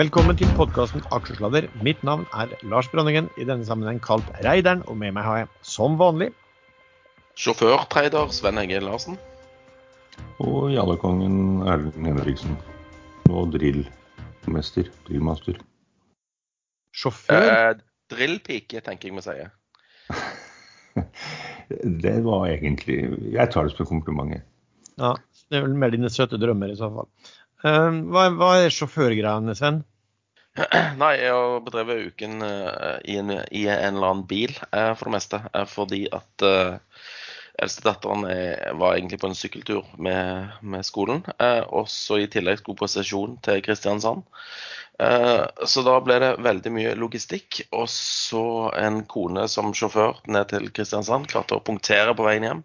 Velkommen til podkasten Aksjesladder. Mitt navn er Lars Brønningen, i denne sammenheng kalt Reideren, og med meg har jeg som vanlig Sjåførtrader Sven Egil Larsen. Og jallekongen Erlend Henriksen. Og drillmester. Drillmaster. sjåfør. Eh, drillpike, tenker jeg vi sier. Det var egentlig Jeg tar det som en kompliment. Ja, det er vel mer dine søte drømmer i så fall. Eh, hva, hva er sjåførgreiene, Sven? Nei, jeg har bedrevet uken eh, i, en, i en eller annen bil, eh, for det meste. eh, fordi at eldstedatteren er- var egentlig på en sykkeltur med, med skolen. eh, og så i tillegg skulle på sesjon til Kristiansand. Eh, så da ble det veldig mye logistikk. Og så en kone som sjåfør ned til Kristiansand. Klarte å punktere på veien hjem.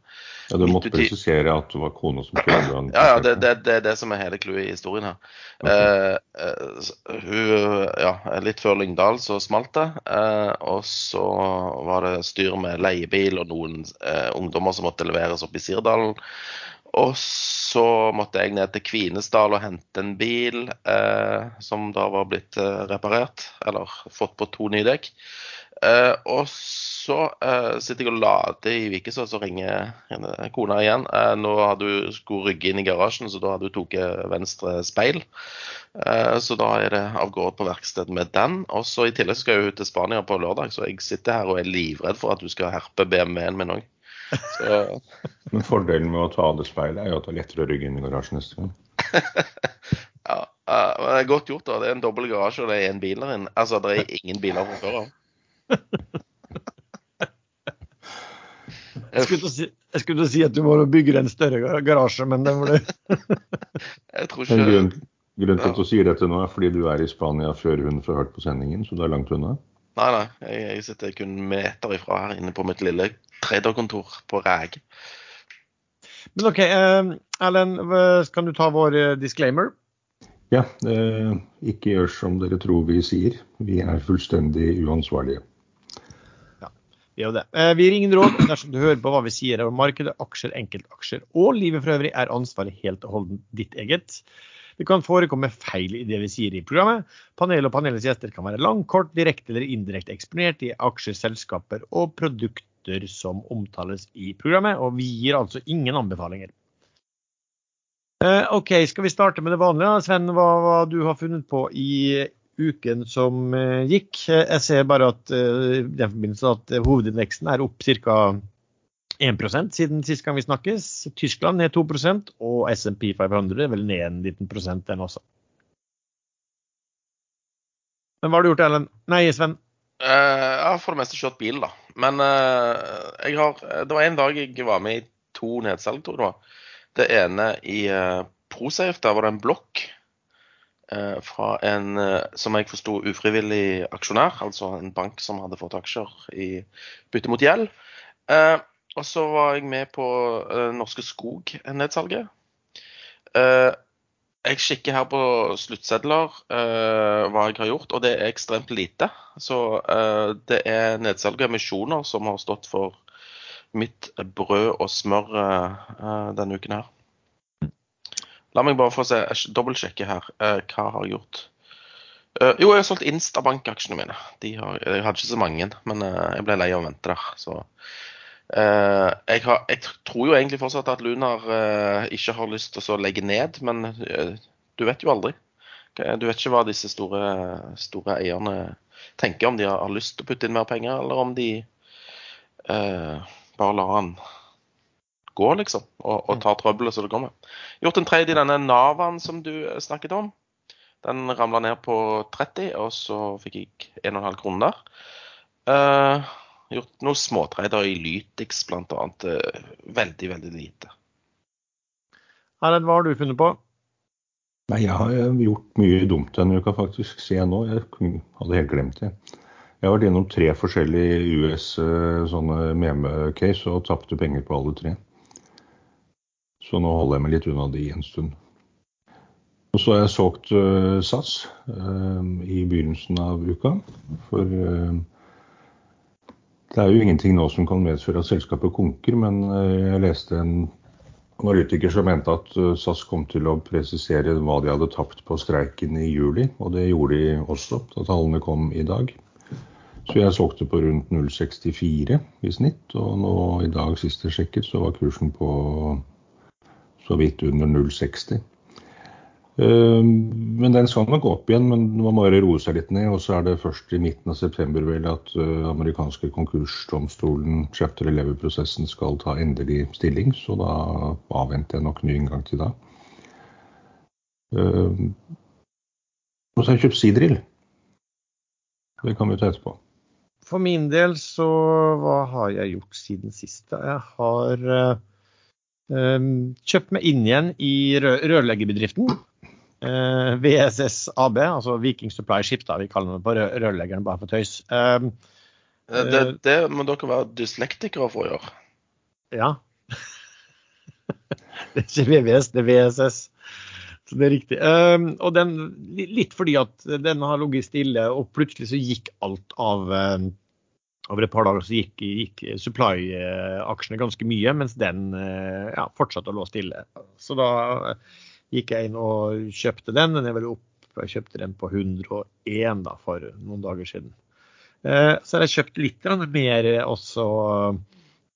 Ja, Du måtte presisere at det var kona som kjørte. Ja, ja, det, det, det er det som er hele clouet i historien her. Okay. eh, hun, ja, Litt før Lyngdal så smalt det. Eh, og så var det styr med leiebil og noen eh, ungdommer som måtte leveres opp i Sirdalen. Og så måtte jeg ned til Kvinesdal og hente en bil eh, som da var blitt eh, reparert, eller fått på to nye dekk. Eh, og så eh, sitter jeg og lader i Vikeså, så ringer kona igjen. Eh, nå hadde hun skulle rygge inn i garasjen, så da hadde hun tatt venstre speil. Eh, så da er det av gårde på verksted med den. Og så i tillegg skal hun til Spania på lørdag, så jeg sitter her og er livredd for at hun skal herpe BMW-en min òg. Så Men fordelen med å ta av det speilet er jo at det er lettere å rygge inn i garasjen neste gang. ja, eh, men det er godt gjort, da. Det er en dobbel garasje, og det er én bil der inne. Altså, det er ingen biler fra før av. Jeg skulle til å si, jeg skulle til å si at du må bygge en større garasje, men det ble Jeg tror ikke grunnen, grunn til at du sier dette nå, er fordi du er i Spania før hun får hørt på sendingen, så du er langt unna. Nei, nei. Jeg, jeg sitter kun meter ifra her inne på mitt lille traderkontor på Ræg. Men OK, eh, Erlend, kan du ta vår eh, disclaimer? Ja, eh, ikke gjør som dere tror vi sier. Vi er fullstendig uansvarlige. Ja, Vi gjør det. Eh, Vi gir ingen råd dersom du hører på hva vi sier over markedet, aksjer, enkeltaksjer og livet for øvrig, er ansvaret helt og holdent ditt eget. Det kan forekomme feil i det vi sier i programmet. Panelet og panelets gjester kan være lang, kort, direkte eller indirekte eksponert i aksjer, selskaper og produkter som omtales i programmet, og vi gir altså ingen anbefalinger. Eh, OK, skal vi starte med det vanlige? Sven, hva, hva du har funnet på i uken som eh, gikk. Jeg ser bare at eh, at hovedindeksen er opp ca. 1 siden sist gang vi snakkes. Tyskland ned 2% og SMP 500 er vel ned en liten prosent, den også. Men hva har du gjort, Ellen? Nei, Sven. Eh, jeg har for det meste kjørt bil, da. Men eh, jeg har, det var en dag jeg var med i to nedsalg, tror jeg det var. Det ene i Prosafe, der var det en blokk eh, fra en, eh, som jeg forsto, ufrivillig aksjonær. Altså en bank som hadde fått aksjer i bytte mot gjeld. Eh, og så var jeg med på eh, Norske Skog-nedsalget. Jeg kikker her på sluttsedler uh, hva jeg har gjort, og det er ekstremt lite. Så uh, det er nedsalg av emisjoner som har stått for mitt brød og smør uh, denne uken her. La meg bare få se, jeg dobbeltsjekke her. hva hva har jeg gjort? Jo, jeg har solgt Instabank-aksjene mine. Har, jeg hadde ikke så mange, men jeg ble lei av å vente der. Så jeg, har, jeg tror jo egentlig fortsatt at Lunar eh, ikke har lyst til å legge ned, men eh, du vet jo aldri. Du vet ikke hva disse store, store eierne tenker, om de har, lyst til å putte inn mer penger, eller om de eh, bare lar han gå, liksom, og, og tar trøbbelet så det kommer. Gjort en tredje i denne Navaen som du eh, snakket om. Den ramla ned på 30, og så fikk jeg 1,5 kroner der. Eh, gjort noen småtreider i Lytix annet. eh, veldig, veldig lite. Erlend, hva har du funnet på? Nei, jeg har eh, gjort mye dumt denne uka, faktisk. Se nå, jeg hadde helt glemt det. Jeg har vært gjennom tre forskjellige US eh, sånne meme-case og tapte penger på alle tre. Så nå holder jeg meg litt unna de en stund. Og så har jeg solgt SAS eh, i begynnelsen av uka. For eh, det er jo ingenting nå som kan medføre at selskapet konker, men eh, jeg leste en analytiker som mente at eh, SAS kom til å presisere hva de hadde tapt på streiken i juli, og det gjorde de også da tallene kom i dag. Så jeg solgte på rundt 0,64 i snitt, og nå i dag sist jeg sjekket, så var kursen på så vidt under 0,60. Ehm, men den skal nok opp igjen, men man må bare roe seg litt ned. Og så er det først i midten av september vel at uh, amerikanske konkursdomstolen, chapter 11-prosessen, skal ta endelig stilling. Så da avventer jeg nok ny inngang til da. Uh, og så har jeg kjøpt sidrill. Det kan vi ta etterpå. For min del så hva har jeg gjort siden sist? Jeg har uh, kjøpt meg inn igjen i rørleggerbedriften. Uh, VSS AB, altså Viking Supply Ship, da, vi kaller det på rørleggeren bare for tøys. Uh, det, det, må dere være dyslektikere for å gjøre. Ja. det er ikke VVS, det er VSS. Så det er riktig. Uh, og den, litt fordi at den har ligget stille, og plutselig så gikk alt av Over et par dager så gikk, gikk supply-aksjene ganske mye, mens den ja, fortsatte å lå stille. Så da gikk jeg inn og kjøpte den. Den er vel opp, jeg kjøpte den på 101 da, for noen dager siden. Så så har jeg kjøpt litt mer også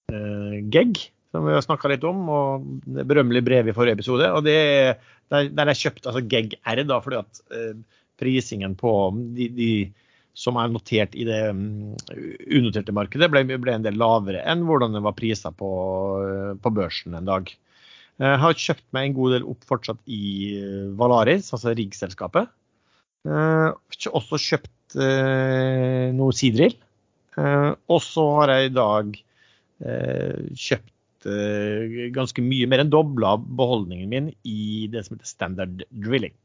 eh, Gegg, som vi har snakka litt om. og Det berømmelige brevet i forrige episode. og det der, der jeg kjøpte altså Gegg R, da, fordi at eh, prisingen på de, de, som er notert i det um, unoterte markedet, ble, ble, en del lavere enn hvordan det var priser på, på børsen en dag. Jeg eh, har kjøpt meg en god del opp fortsatt i eh, Valaris, altså riggselskapet. Også kjøpt noe sidrill. Og så har jeg i dag kjøpt ganske mye, mer enn dobla beholdningen min i det som heter standard drilling.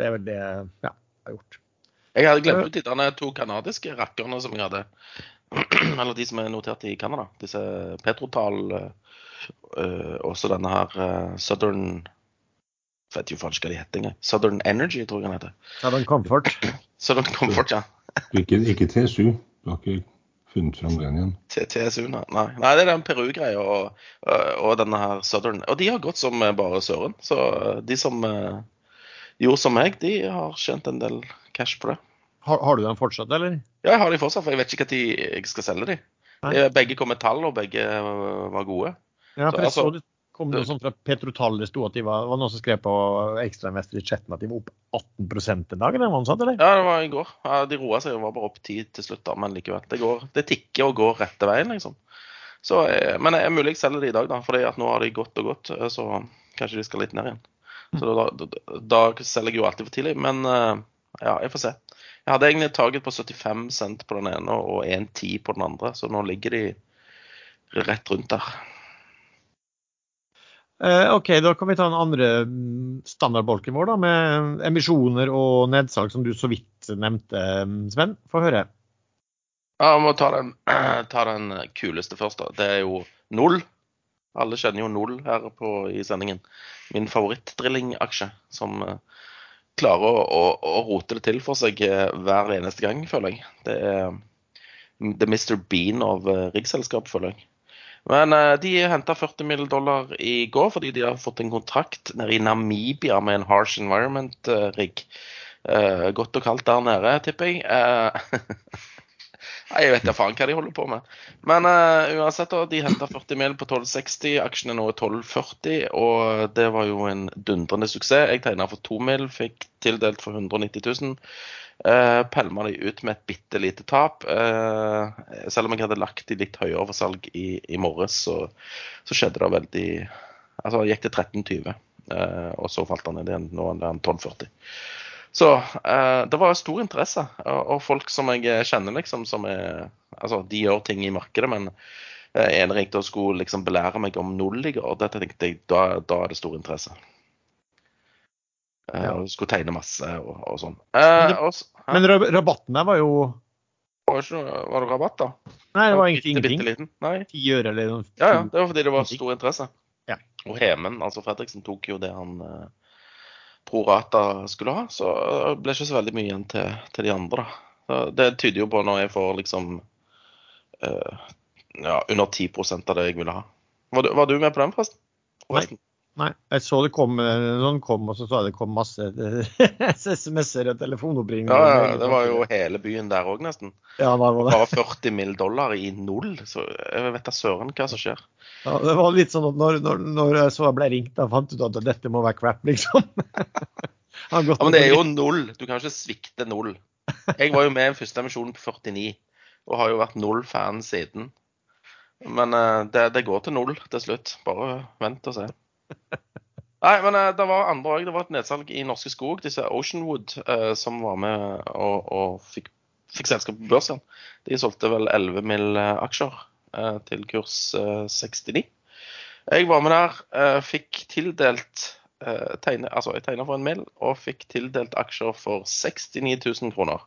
Det er vel det ja, jeg har gjort. Jeg hadde glemt ut de to canadiske rakkerne som jeg hadde. Eller de som er notert i Canada. Disse Petrotal uh, også denne her uh, Southern jeg vet jo faen ikke hva de heter engang. Southern Energy, tror jeg den heter. Southern Comfort. Southern Comfort, ja. ikke, ikke, TSU. Du har ikke funnet fram den igjen? TSU, nei. nei. det er den Peru-greia og, og, denne her Southern. Og de har gått som bare søren. Så de som uh, gjorde som meg, de har tjent en del cash på det. Har, har, du dem fortsatt, eller? Ja, jeg har dem fortsatt, for jeg vet ikke når jeg skal selge dem. Nei. Begge kom med tall, og begge var gode. Ja, for jeg altså, så det kom noe sånt fra Petrotal. Det sto at de var, var noen som skrev på ekstrainvestor i chatten at de var opp 18 den dagen? Var sånt, eller? Ja, det var i går. De roa seg og var bare opp 10 til slutt, da, men likevel. Det, går, det tikker og går rette veien, liksom. Så, eh, men det er mulig jeg selger de i dag, da, at nå har de gått og gått. Eh, så kanskje de skal litt ned igjen. Så da, da, da selger jeg jo alltid for tidlig. Men eh, ja, jeg får se. Jeg hadde egentlig taget på 75 cent på den ene og 1,10 på den andre, så nå ligger de rett rundt der. Eh, OK, da kan vi ta den andre mm, standardbolken vår, da, med emisjoner og nedsalg, som du så vidt nevnte, mm, Sven. Få høre. Ja, Vi må ta den, ta den, kuleste først. da. Det er jo null. Alle kjenner jo null her på, i sendingen. Min favorittdrillingaksje, som uh, klarer å, å, å, rote det til for seg uh, hver eneste gang, føler jeg. Det er mm, The Mr. Bean av uh, riggselskap, føler jeg. Men uh, de henta 40 mill. dollar i går fordi de har fått en kontrakt nede i Namibia med en Harsh Environment-rigg. Godt og kaldt der nede, tipper jeg. Uh, jeg vet da faen hva de holder på med. Men uansett, da, de henta 40 mil på 1260. Aksjene nå er 1240, og det var jo en dundrende suksess. Jeg tegna for 2 mil, fikk tildelt for 190 000. Uh, Pælma de ut med et bitte lite tap. Uh, selv om jeg hadde lagt de litt høyere for salg i, i morges, så, så, skjedde det veldig Altså gikk til 13,20, uh, og så falt han ned igjen. Nå er han 12,40. Så uh, det var stor interesse, og, og, folk som jeg kjenner, liksom, som er Altså, de gjør ting i markedet, men uh, en ringte og skulle liksom belære meg om nulliger, og dette tenkte jeg, da, da er det stor interesse. Ja. Og skulle tegne masse og, og sånn. Eh, men, men rabatten der var jo var, ikke, var det rabatt, da? Nei, det var egentlig ingenting. Nei. Ti øre eller noe. Ja, ja. Det var fordi det var stor interesse. Ja. Og Hemen, altså Fredriksen, tok jo det han eh, pro rata skulle ha. Så det ble ikke så veldig mye igjen til, til de andre, da. Det tyder jo på når jeg får liksom uh, ja, under 10 av det jeg ville ha. Var du, var du med på den, forresten? Nei. Nei, jeg så det kom, eh, noen kom, og så så jeg det kom masse SMS-er og telefonoppringninger. Ja, ja, det var jo hele byen der òg, nesten. Ja, det var det. Bare 40 mill. dollar i null. Så jeg vet da søren hva som skjer. Ja, det var litt sånn at når, når, når jeg så jeg ble ringt, da fant ut at dette må være crap, liksom. Ja, Men det er jo null. Du kan ikke svikte null. Jeg var jo med i første emisjon på 49, og har jo vært null-fan siden. Men eh, det, det går til null til slutt. Bare vent og se. Nei, men eh, det var andre òg. Det var et nedsalg i Norske Skog, disse Oceanwood, eh, som var med og, og fikk, fikk selskap på børsen. De solgte vel 11 mill. aksjer til kurs eh, 69. Jeg var med der, eh, fikk tildelt eh, tegne, altså jeg tegna for en mill. og fikk tildelt aksjer for 69 000 kroner.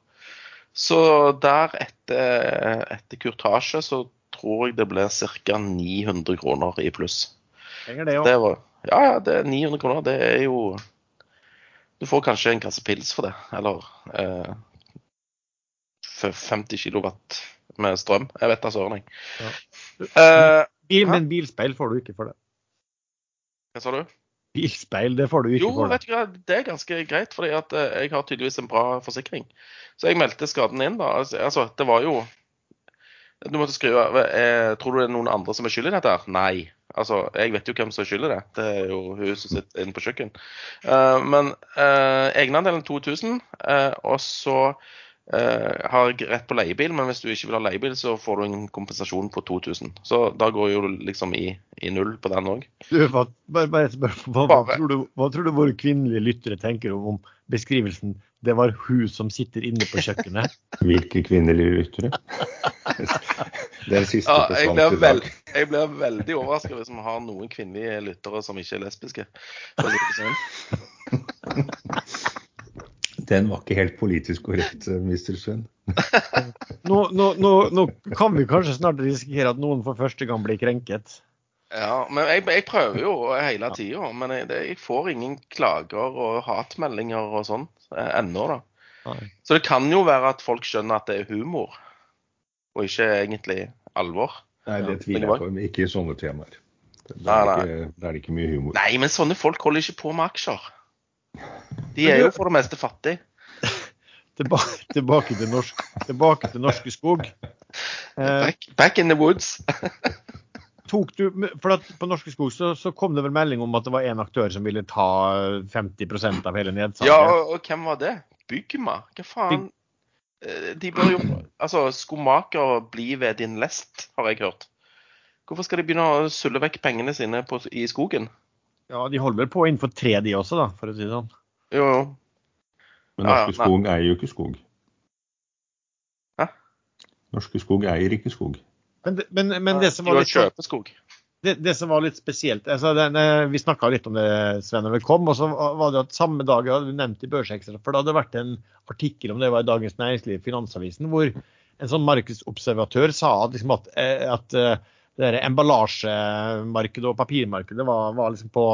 Så der etter, etter kurtasje så tror jeg det ble ca. 900 kroner i pluss. Det, jo. Det var, ja, ja, det er 900 kroner. Det er jo Du får kanskje en kasse pils for det. Eller eh, 50 kilowatt med strøm. Jeg vet da søren, jeg. Ja. Eh, Bil, men bilspeil får du ikke for det. hva sa du? Bilspeil, det får du ikke Jo, for det. vet du hva, det er ganske greit, fordi at eh, jeg har tydeligvis en bra forsikring. Så jeg meldte skaden inn, da. Altså, Altså, det var jo Du måtte skrive eh, Tror du det er noen andre som er skyld i dette? her? Nei. Altså, jeg vet jo hvem som er skyld i det. Det er jo hun som sitter inne på kjøkken. Uh, men uh, egenandelen 2000, uh, og så har jeg rett på leiebil, men hvis du ikke vil ha leiebil, så får du en kompensasjon på 2000. Så da går jo liksom i, i null på den òg. Hva, bare, bare et. Hva, hva, Bare. tror du, hva tror du våre kvinnelige lyttere tenker om, om beskrivelsen 'det var hun som sitter inne på kjøkkenet'? Hvilke kvinnelige lyttere? Det er siste Ja, jeg ble blir, i vel, dag. jeg blir veldig overraska hvis vi har noen kvinnelige lyttere som ikke er lesbiske. For å si det sånn. Den var ikke helt politisk korrekt, eh, Mr. Sven. Nå, nå, nå, nå kan vi kanskje snart risikere at noen for første gang blir krenket. Ja, men jeg, jeg prøver jo hele tida. Men jeg, det, jeg får ingen klager og hatmeldinger og sånn eh, ennå, da. Nei. Så det kan jo være at folk skjønner at det er humor, og ikke egentlig alvor. Nei, det tviler jeg på. men Ikke i sånne temaer. Da er, det ikke, er det ikke mye humor. Nei, men sånne folk holder ikke på med aksjer. De er jo for det meste fattige. Tilbake, tilbake, til norsk, tilbake til Norske Skog. Eh, Back, back in the woods. tok du, for På Norske Skog så, så kom det vel melding om at det var én aktør som ville ta 50% av hele nedsalget. Ja, og, og hvem var det? Bygma? Hva faen? Eh, De bør jo Altså, skomaker blir ved din lest, har jeg hørt. Hvorfor skal de begynne å sulle vekk pengene sine på, i skogen? Ja, De holder vel på innenfor tre, de også, da, for å si det sånn. Jo, jo. Men Ja, ja, Norske Skog eier jo ikke skog. Hæ? Norske Skog eier ikke skog. Men, men, men det, som var litt, sånn- det, det som var litt spesielt altså den, Vi snakka litt om det Sven, når vi kom. og så var det at Samme dag hadde vi nevnt i Børsekstra, for det hadde vært en artikkel om det var i Dagens Næringsliv, Finansavisen, hvor en sånn markedsobservatør sa at, liksom at, eh, at eh, det der emballasjemarkedet og papirmarkedet var, var liksom på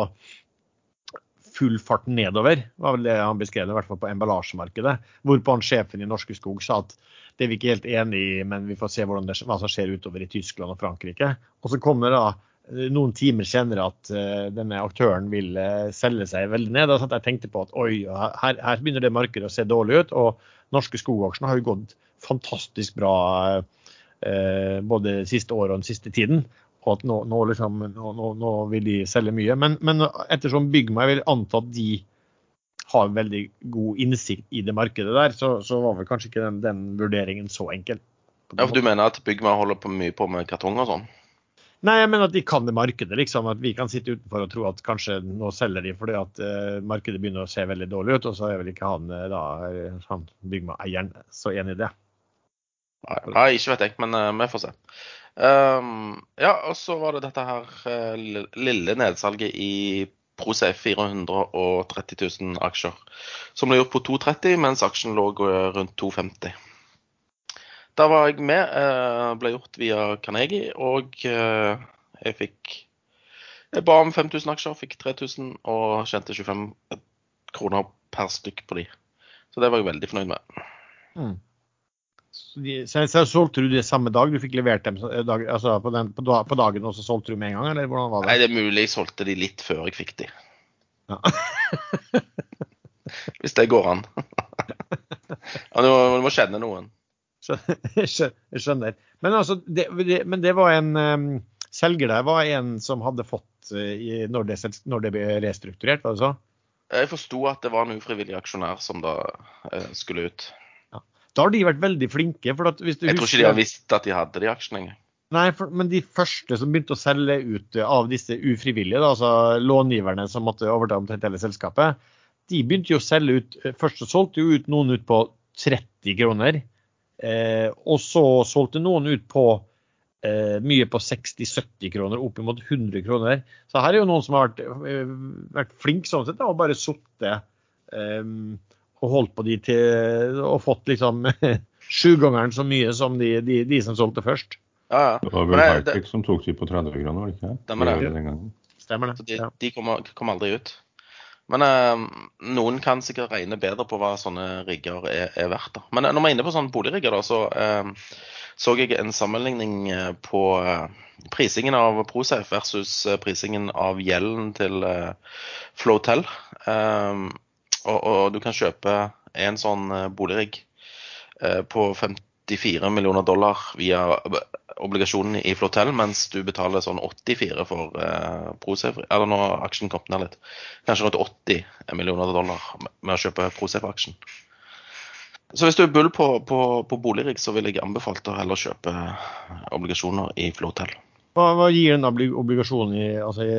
full fart nedover, var vel det han beskrev det, i hvert fall på emballasjemarkedet. Hvorpå han sjefen i Norske Skog sa at det er vi ikke helt enig i, men vi får se det, hva som skjer utover i Tyskland og Frankrike. Og så kommer da eh, noen timer senere at eh, denne aktøren vil eh, selge seg veldig ned. Da jeg tenkte på at oi, her, her begynner det markedet å se dårlig ut. Og norske skogaksjer har jo gått fantastisk bra både siste året og den siste tiden. Og at nå, nå, liksom, nå, nå, vil de selge mye. Men, men ettersom Byggmeg vil anta at de har veldig god innsikt i det markedet der, så, så var vel kanskje ikke den, den vurderingen så enkel. Ja, for Du mener at Byggmeg holder på mye på med kartong og sånn? Nei, jeg mener at de kan det markedet. liksom, At vi kan sitte utenfor og tro at kanskje nå selger de fordi at eh, markedet begynner å se veldig dårlig ut. Og så er vel ikke han eh, da, eh, han Byggma-eieren så enig i det. Nei, ikke vet jeg, men eh, vi får se. Um, ja, og så var det dette her eh, lille nedsalget i Prosafe 430 000 aksjer. Som ble gjort på 2,30, mens aksjen lå eh, rundt 2,50. Da var jeg med. ble gjort via Carnegie, og jeg fikk Jeg ba om 5000 aksjer, fikk 3000 og tjente 25 kroner per stykk på de. Så det var jeg veldig fornøyd med. Mm. Så, de, så, så solgte du det samme dag? Du fikk levert dem dag, altså på, den, på, på dagen, og så solgte du med en gang? Eller hvordan var det? Nei, det? er mulig jeg solgte de litt før jeg fikk de. Ja. Hvis det går an. ja, du, må, du må kjenne noen. Jeg skjønner. Men, altså, det, det, men det var en um, selger der var en som hadde fått uh, i, når, det, når det ble restrukturert, var det så? Jeg forsto at det var en ufrivillig aksjonær som da uh, skulle ut. Da har de vært veldig flinke. For at hvis du Jeg tror ikke de har visst at de hadde de aksjene engang. Nei, for, men de første som begynte å selge ut uh, av disse ufrivillige, da, altså långiverne som måtte overta omtrent hele selskapet, de begynte jo å selge ut uh, Først så solgte jo ut noen ut på 30 kroner. Eh, og så solgte noen ut på eh, mye på 60-70 kroner, opp mot 100 kroner. Så her er jo noen som har vært, eh, vært flink sånn sett, da, og bare sittet eh, og holdt på de til Og fått liksom sjugangeren så mye som de, de, de som solgte først. Ja, ja. Det var vel Hightech som tok de på 30 kroner, var det ikke? Stemmer det. Det den. Stemmer det? de, Ja. de kommer, kom, aldri ut. Men eh, noen kan sikkert regne bedre på hva sånne rigger er, er verdt. da. Men eh, når vi er inne på sånne boligrigger, da, så eh, så jeg en sammenligning eh, på eh, prisingen av Prosafe versus eh, prisingen av gjelden til eh, Flotel. Eh, og, og du kan kjøpe en sånn eh, boligrigg eh, på 54 millioner dollar via eh, obligasjonen i Flotel, mens du betaler sånn 84 for eh, Prosafe. Eller nå har aksjen kommet ned litt. Kanskje rundt 80 millioner dollar med- å kjøpe Prosafe-aksjen. Så hvis du er bull på, på, på boligrigg, så vil jeg anbefale å heller kjøpe obligasjoner i Flotel. Hva, hva gir den obligasjonen i, altså i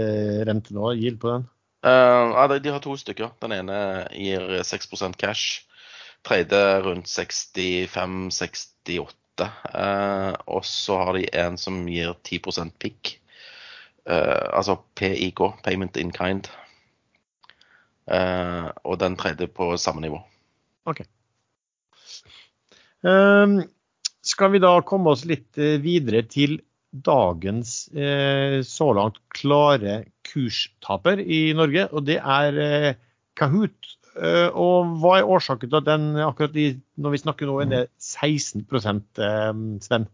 rente nå? Gild på den? Eh, ja, de, har to stykker. Den ene gir 6% cash. Tredje rundt 65-68. Uh, og så har de en som gir 10% PIK. Eh, altså PIK, Payment in Kind. Eh, og den tredje på samme nivå. Ehm, skal vi da komme oss litt eh, videre til dagens eh, så langt klare kurstaper i Norge, og det er eh, Kahoot. Eh, og hva er årsaken til at den akkurat i, når vi snakker nå, er det 16 eh, Sven?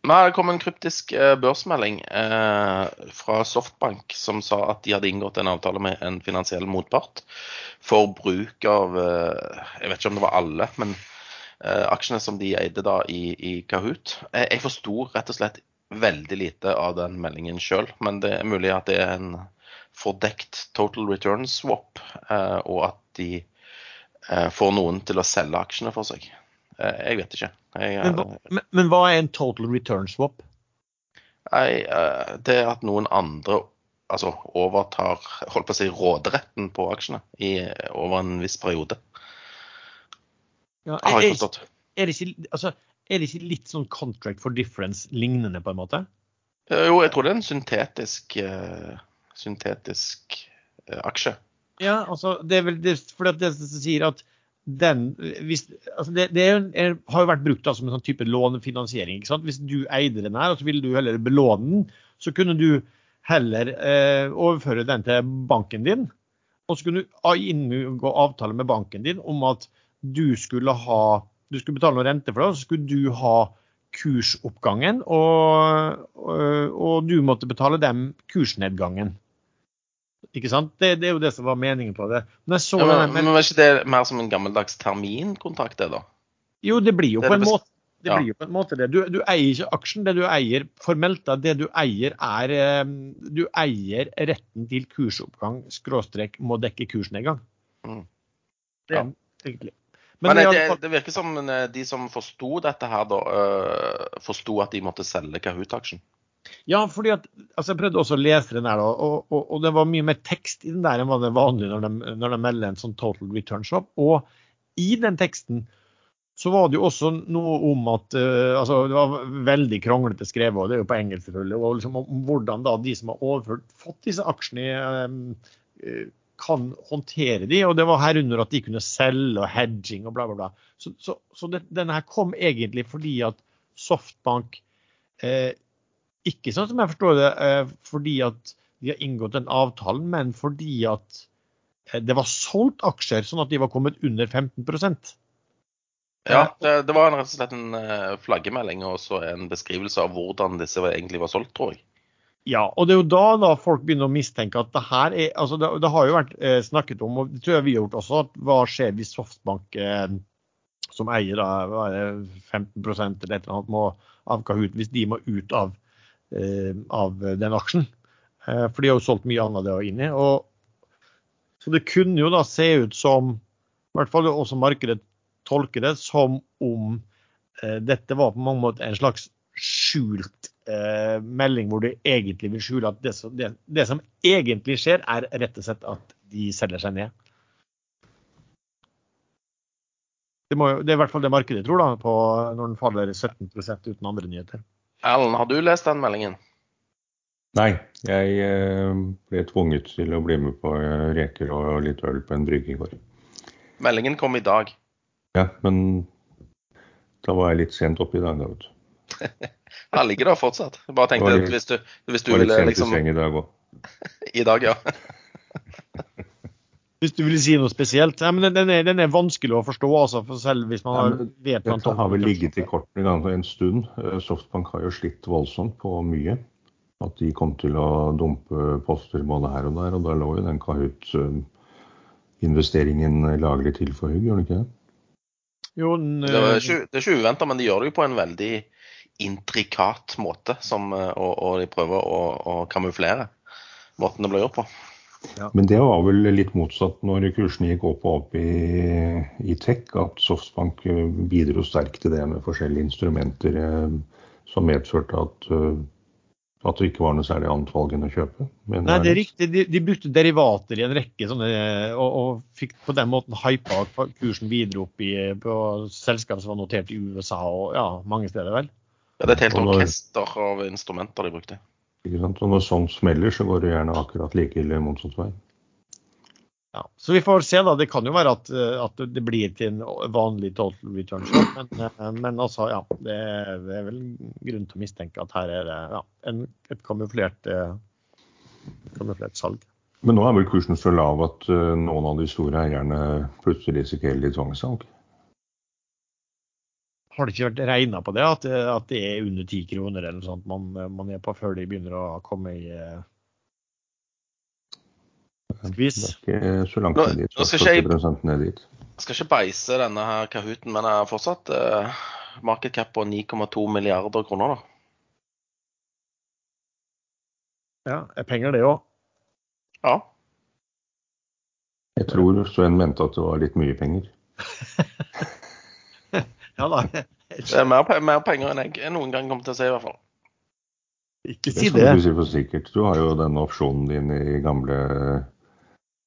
Nei, Det kom en kryptisk eh, børsmelding eh, fra Softbank som sa at de hadde inngått en avtale med en finansiell motpart for bruk av eh, Jeg vet ikke om det var alle, men eh, aksjene som de eide da i, i Kahoot. Jeg forsto rett og slett veldig lite av den meldingen sjøl, men det er mulig at det er en fordekt total return swap, eh, og at de eh, får noen til å selge aksjene for seg. Eh, jeg vet ikke. Jeg, Men, hva- men, men hva er en total return swap? Nei, det er at noen andre altså overtar holdt på å si, råderetten på aksjene i, over en viss periode. Ja, Har er, jeg forstått. er, det ikke, altså, er det ikke litt sånn contract for difference lignende, på en måte? Eh, Jo, jeg tror det er en syntetisk, uh, syntetisk uh, aksje. Ja, altså, det er vel det, fordi at det som sier at den hvis, altså det, det er, en- er, har jo vært brukt da, som en sånn type lånefinansiering. ikke sant? Hvis du eide den her, og så ville du heller belåne den, så kunne du heller eh, overføre den til banken din. Og så kunne du inngå avtale med banken din om at du skulle ha du skulle betale noe rente for det, og så skulle du ha kursoppgangen, og, og, og du måtte betale dem kursnedgangen. Ikke sant? Det, det er jo det som var meningen på det. Men Ja, denne, men, men var ikke det mer som en gammeldags terminkontrakt, det, da? Jo, det blir jo Det på en måte det Ja. blir jo på en måte det. Du, du eier ikke aksjen. Det du eier formelt, da, det du eier er eh, Du eier retten til kursoppgang, skråstrek, må dekke kursnedgang. Mm. Det er Ja. egentlig. Men, eh, det, det virker som eh, de som forsto dette her, da, uh, forsto at de måtte selge Kahoot-aksjen. Ja, fordi at altså Jeg prøvde også å lese den der, og, og, og det var mye mer tekst i den der enn hva det er vanlig når de, når de melder en sånn total return swap. Og i den teksten så var det jo også noe om at uh, altså Det var veldig kronglete skrevet, og det er jo på engelsk selvfølgelig, og liksom om hvordan da de som har overført, fått disse aksjene, i eh, kan håndtere de, og det var herunder at de kunne selge og hedging og bla, bla, bla. Så, så, så det, denne her kom egentlig fordi at Softbank eh, ikke sånn som jeg forstår det, eh, fordi at de har inngått den avtalen, men fordi at eh, det var solgt aksjer, sånn at de var kommet under 15% Ja, det, det var rett og slett en eh, flaggemelding og en beskrivelse av hvordan disse egentlig var solgt, tror jeg. Ja, og det er jo da, da folk begynner å mistenke at det her er altså det, det har jo vært eh, snakket om, og det tror jeg vi har gjort også, at hva skjer hvis Softbank, eh, som eier da hva er det, 15 eller et eller annet, må av Kahoot, hvis de må ut av, eh, av den aksjen. Eh, for de har jo solgt mye annet det var inni. Og, så det kunne jo da se ut som, i hvert fall også markedet tolker det, som om eh, dette var på mange måter en slags skjult eh, melding hvor du egentlig vil skjule at det som, det, det som egentlig skjer, er rett og slett at de selger seg ned. Det, må, det er i hvert fall det markedet tror da, på når den faller 17 uten andre nyheter. Erlend, har du lest den meldingen? Nei, jeg eh, ble tvunget til å bli med på eh, reker og litt øl på en brygge i går. Meldingen kom i dag. Ja, men da var jeg litt sent oppe i dag, da, vet du. Han ligger der fortsatt. Jeg bare tenkte at hvis du, hvis du ville liksom i dag òg. I dag, ja. Hvis du vil si noe spesielt. Ja, men den, den, er, den er vanskelig å forstå, altså, for selv hvis man har, vet man Dette har vel ligget i kortene en stund. Eh, Softbank har jo slitt voldsomt på mye. At de kom til å dumpe poster både her og der, og da lå jo den Kahoot-investeringen laglig til for hugg, gjorde den ikke det? Jo, den, Det, var eh, ikke, det er ikke uventa, men de gjør det jo på en veldig intrikat måte, som, eh, og, og de prøver å, å kamuflere måten det blir gjort på. Men det var vel litt motsatt når kursene gikk opp og opp i, i tech, at Softbank eh, bidro sterkt til det med forskjellige instrumenter eh, som medførte at, eh, at det ikke var noe særlig annet valg enn å kjøpe. Men Nei, det er riktig. De, de brukte derivater i en rekke sånne, og, og fikk på den måten hypa kursen videre opp i, på selskap som var notert i USA og ja, mange steder, vel. Ja, det er et helt når- orkester av instrumenter de brukte. Ikke sant? Og når sånt smeller, så går det gjerne akkurat like ille motsatt vei. Ja. Så vi får se, da. Det kan jo være at, eh, at det blir til en vanlig total return shot, men, eh, men altså, ja. Det er, det er vel grunn til å mistenke at her er det ja, en, et kamuflert, eh, kamuflert salg. Men nå er vel kursen så lav at noen av de store eierne plutselig risikerer litt tvangssalg. Har det ikke vært regna på det, at, at det er under ti kroner eller noe sånt man, man er på før de begynner å komme i eh, skvis? Det er ikke så langt Nå- ned dit. nå skal ikke ned dit. Jeg skal ikke beise denne her Kahooten, men jeg har fortsatt uh, market cap på 9,2 milliarder kroner, da. Ja, er penger det òg. Ja. Jeg tror Sven mente at det var litt mye penger. Ja da. Det er mer, mer penger enn jeg noen gang kommer til å si, i hvert fall. Ikke Det si skal det. du si for sikkert. Du har jo denne opsjonen din i gamle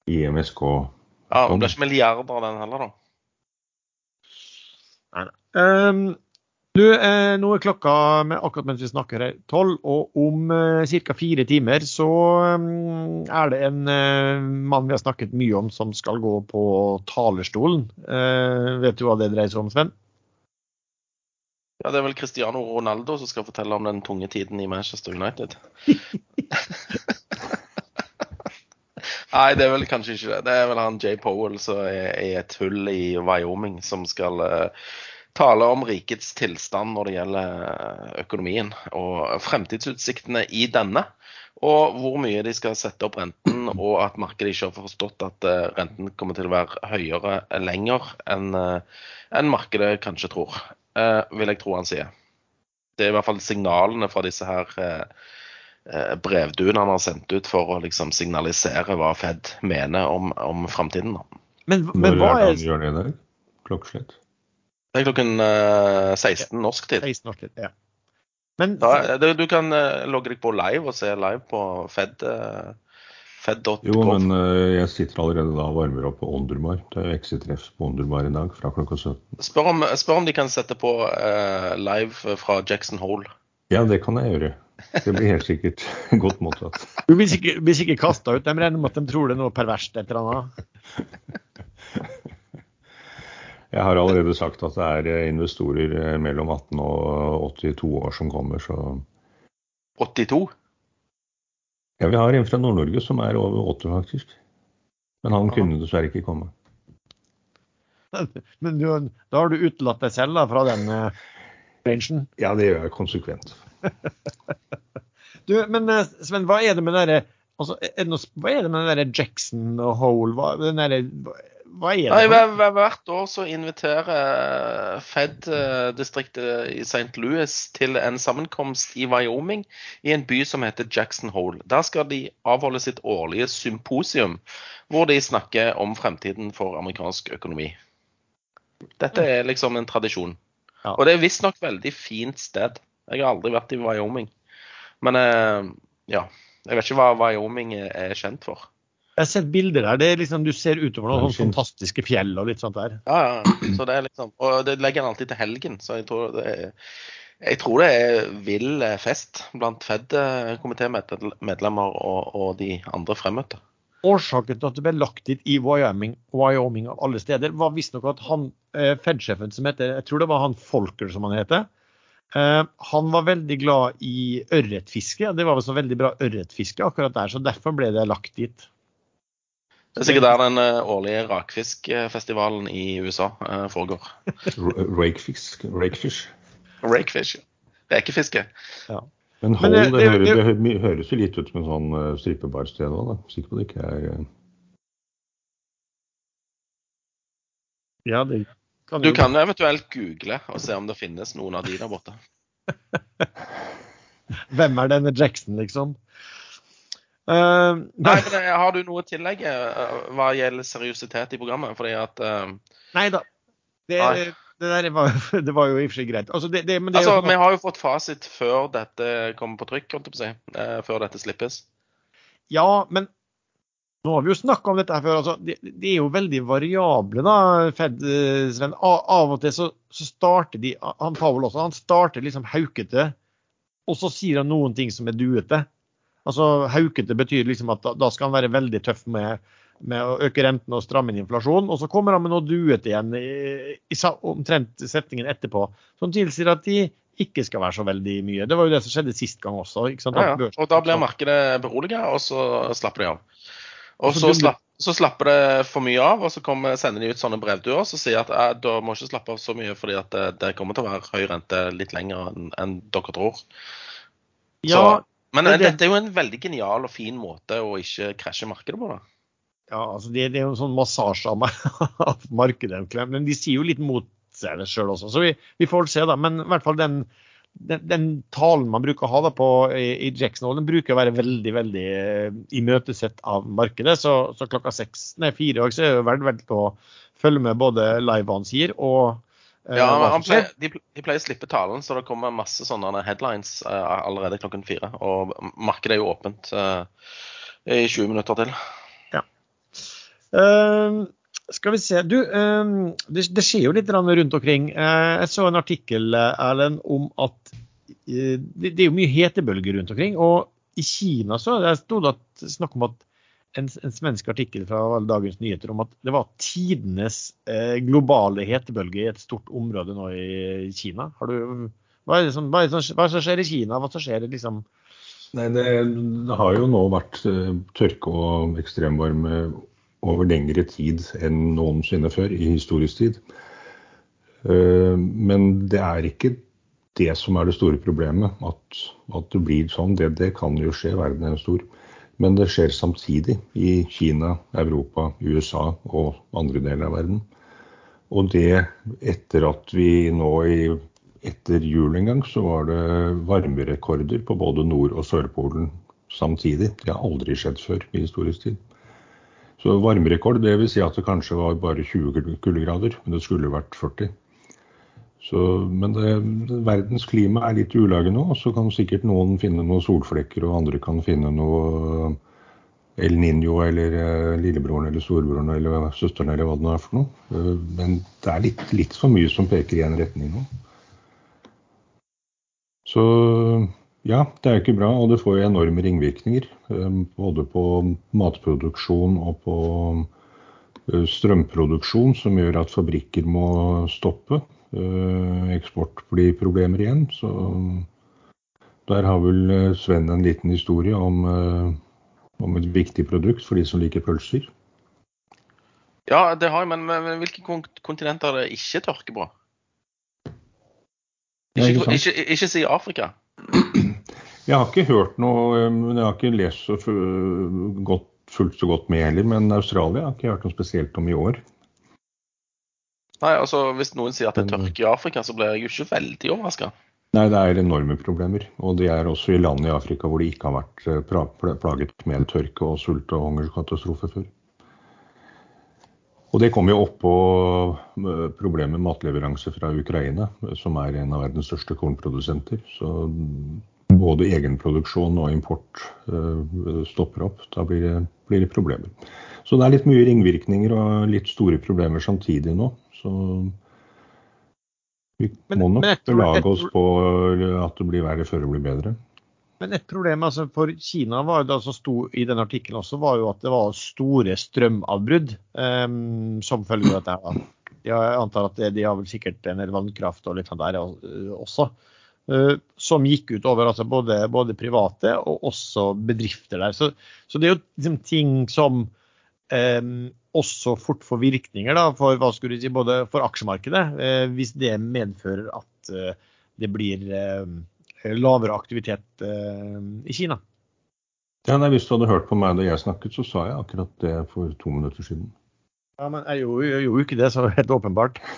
IMSK. Ja, Det blir ikke milliarder av den heller, da. Um, du, eh, nå er klokka med, akkurat mens vi snakker her tolv, og om eh, ca. fire timer så um, er det en eh, mann vi har snakket mye om som skal gå på talerstolen. Eh, vet du hva det dreier seg om, Sven? Ja, Det er vel Cristiano Ronaldo som skal fortelle om den tunge tiden i Manchester United. Nei, det er vel kanskje ikke det. Det er vel han Jay Powell som er i et hull i Wyoming, som skal eh, tale om rikets tilstand når det gjelder eh, økonomien og fremtidsutsiktene i denne. Og hvor mye de skal sette opp renten, og at markedet ikke har forstått at eh, renten kommer til å være høyere lenger enn enn markedet kanskje tror, vil jeg tro han sier. Det er i hvert fall signalene fra disse her eh, eh, brevduene han har sendt ut for å liksom signalisere hva Fed mener om, om framtiden. Men, men Når hva er det han gjør det i dag? Klokkeslett. Det er klokken eh, 16 norsk tid. 16 norsk tid, Ja. Men Da, du, kan eh, logge deg på live og se live på Fed. Fed.gov. Jo, men eh, jeg sitter allerede da og varmer opp på Ondermar. Det er jo eksetreff på Ondermar i dag fra klokka 17. Spør, om, spør om de kan sette på uh, live fra Jackson Hole. Ja, det kan jeg gjøre. Det blir helt sikkert godt mottatt. du blir sikkert, blir sikkert kasta ut. De regner med at de tror det er noe perverst et eller annet. Jeg har allerede sagt at det er eh, investorer mellom 18 og 82 år som kommer, så 82. Ja, vi har en fra Nord-Norge som er over 80, faktisk. Men han kunne dessverre ikke komme. Men du, da har du utelatt deg selv da, fra den uh, rangen? Ja, det gjør jeg konsekvent. du, men uh, Sven, hva er det med den altså, hva er det med den der Jackson og Hole? Hva, den der, hva er det? Nei, Hvert år så inviterer Fed-distriktet i St. Louis til en sammenkomst i Wyoming, i en by som heter Jackson Hole. Der skal de avholde sitt årlige symposium, hvor de snakker om fremtiden for amerikansk økonomi. Dette er liksom en tradisjon. Ja. Og det er visstnok veldig fint sted. Jeg har aldri vært i Wyoming. Men eh, ja. Jeg vet ikke hva Wyoming er kjent for. Jeg har sett bilder der. det er liksom, Du ser utover noen sånne fantastiske fjell og litt sånt der. Ja, ja. Så det er liksom, og det legger han alltid til helgen. Så jeg tror det er, jeg tror det er vill fest blant Fed-komitémedlemmer og, og, de andre fremmøtte. Årsaken til at det ble lagt dit i Wyoming, Wyoming av alle steder, var visstnok at han eh, Fed-sjefen som heter Jeg tror det var han Folker som han heter. Uh, han var veldig glad i ørretfiske. Det var vel så veldig bra ørretfiske akkurat der, så derfor ble det lagt dit. Det er sikkert der den uh, årlige rakfiskfestivalen i USA uh, foregår. Rakefisk? Rakefish. Rakefish. Rekefiske. Ja. Men hold, Men, det, det, det, det, høres jo litt ut som en sånn uh, strippebarsted òg, da. Sikker på det ikke er. Ja, det kan du kan eventuelt google og se om det finnes noen av de der borte. Hvem er denne Jackson, liksom? Uh, Nei, men eh, Har du noe å tillegge uh, hva gjelder seriøsitet i programmet? Fordi at uh, Nei da. Det, det, var, det, var, jo i og for seg greit. Altså, det, det, altså, jo... Vi har jo fått fasit før dette kommer på trykk, holdt jeg på å si. før dette slippes. Ja, men nå har vi jo snakka om dette her før. altså de, de, er jo veldig variable, da, Fed, eh, Sven. Av og til så, så starter de Han Pavel også, han starter liksom haukete, og så sier han noen ting som er duete. Altså Haukete betyr liksom at da, da skal han være veldig tøff med, med å øke renten og stramme inn inflasjonen. Og så kommer han med noe duete igjen i, i, omtrent setningen etterpå, som tilsier at de ikke skal være så veldig mye. Det var jo det som skjedde sist gang også. ikke? Ja, ja. Og da blir markedet beroliget, og så slapper de av. Og så, slapp, så, slapper det for mye av, og så kommer, sender de ut sånne brevduer som sier at eh, da må ikke slappe av så mye fordi at det, det, kommer til å være høy rente litt lenger enn, enn dere tror. Ja, men det, dette er jo en veldig genial og fin måte å ikke krasje markedet på. da. Ja, altså det, det er jo en sånn massasje av, av markedet. Men de sier jo litt mot seg sjøl også, så vi, vi får se, da. Men i hvert fall den den, den, talen man bruker å ha da på, i, i Jackson Hole, den bruker å være veldig veldig uh, imøtesett av markedet. Så, så klokka seks, nei, fire i dag så er det verdt, verdt å følge med både live hva han sier og ja, han pleier. De, pleier å slippe talen, så det kommer masse sånne headlines uh, allerede klokken fire. Og markedet er jo åpent i 20 minutter til. Ja. Uh, skal vi se. Du, uh, det, det skjer jo litt rundt omkring. Uh, jeg så en artikkel Erlend, om at eh, det er jo mye hetebølger rundt omkring. Og i Kina så det sto det snakk om at en, en, svensk artikkel fra Dagens Nyheter om at det var tidenes eh, globale hetebølge i et stort område nå i Kina. Du, hva, er det som, hva, er det som, hva som skjer i Kina? Hva som skjer liksom Nei, det, det, har jo nå vært tørke og ekstremvarme over lengre tid enn noensinne før i historisk tid. Eh, men det er ikke det som er det store problemet, at, at det blir sånn. Det, det, kan jo skje, verden er stor. Men det skjer samtidig i Kina, Europa, USA og andre deler av verden. Og det etter at vi nå i, etter jul en gang, så var det varmerekorder på både Nord- og Sørpolen samtidig. Det har aldri skjedd før i historisk tid. Så varmerekord, vil Si at det kanskje var bare 20 kuldegrader, men det skulle vært 40. Så, men det, verdens klima er litt i ulage nå, så kan sikkert noen finne noen solflekker, og andre kan finne noe El Niño eller uh, lillebroren eller storebroren eller søsteren eller hva det nå er for noe. Uh, men det er litt, litt for mye som peker i en retning nå. Så ja, det er jo ikke bra, og det får jo enorme ringvirkninger. Eh, både på matproduksjon og på eh, strømproduksjon, som gjør at fabrikker må stoppe. Eh, eksport blir problemer igjen. Så der har vel Sven en liten historie om, om et viktig produkt for de som liker pølser. Ja, det har jeg, men, men, men hvilke kontinenter er det ikke tørke på? Ikke, ikke ikke, ikke si Afrika. Jeg har ikke hørt noe, men jeg har ikke lest så godt, fullt så godt med heller. Men Australia har jeg ikke hørt noe spesielt om i år. Nei, altså Hvis noen sier at det er Men- tørke i Afrika, så blir jeg jo ikke veldig overraska. Nei, det er enorme problemer. Og det er også i land i Afrika hvor det ikke har vært eh, plaget med tørke og sult og hungerkatastrofe før. Og det kommer jo oppå eh, problemet med matleveranse fra Ukraina, som er en av verdens største kornprodusenter. Så både egenproduksjon og import eh, stopper opp. Da blir det, blir det problemer. Så det er litt mye ringvirkninger og litt store problemer samtidig nå. Så vi Men- må nok belage oss på at det blir verre før det blir bedre. Men et problem altså for Kina var jo da som sto i den artikkelen også, var jo at det var store strømavbrudd um, som følge av dette. her. Jeg antar at de har vel sikkert en del vannkraft og litt sånn der uh, også. uh, som gikk ut over altså både, både private og også bedrifter der. Så, så det er jo liksom ting som um, også fort får virkninger da, for hva skulle du si, både for aksjemarkedet, eh, hvis det medfører at eh, det blir eh, lavere aktivitet eh, i Kina. Ja, nei, Hvis du hadde hørt på meg da jeg snakket, så sa jeg akkurat det for to minutter siden. Ja, men jeg gjorde jeg gjorde jo ikke det, så helt åpenbart.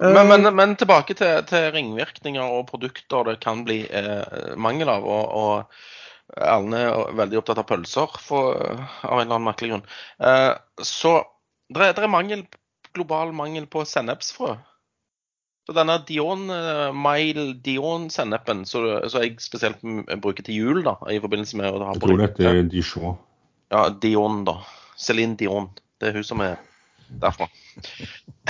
Men, men, men tilbake til, til ringvirkninger og produkter det kan bli eh, mangel av. Og, og Erlend er veldig opptatt av pølser for, av en eller annen merkelig grunn. Eh, så det er, er mangel, global mangel på sennepsfrø. Så denne Dion, eh, Mile Dion-sennepen, som jeg spesielt bruker til jul da, i forbindelse med å ha Jeg tror det heter Dijon. Ja, Dion, da. Céline Dion. Det er hun som er derfra.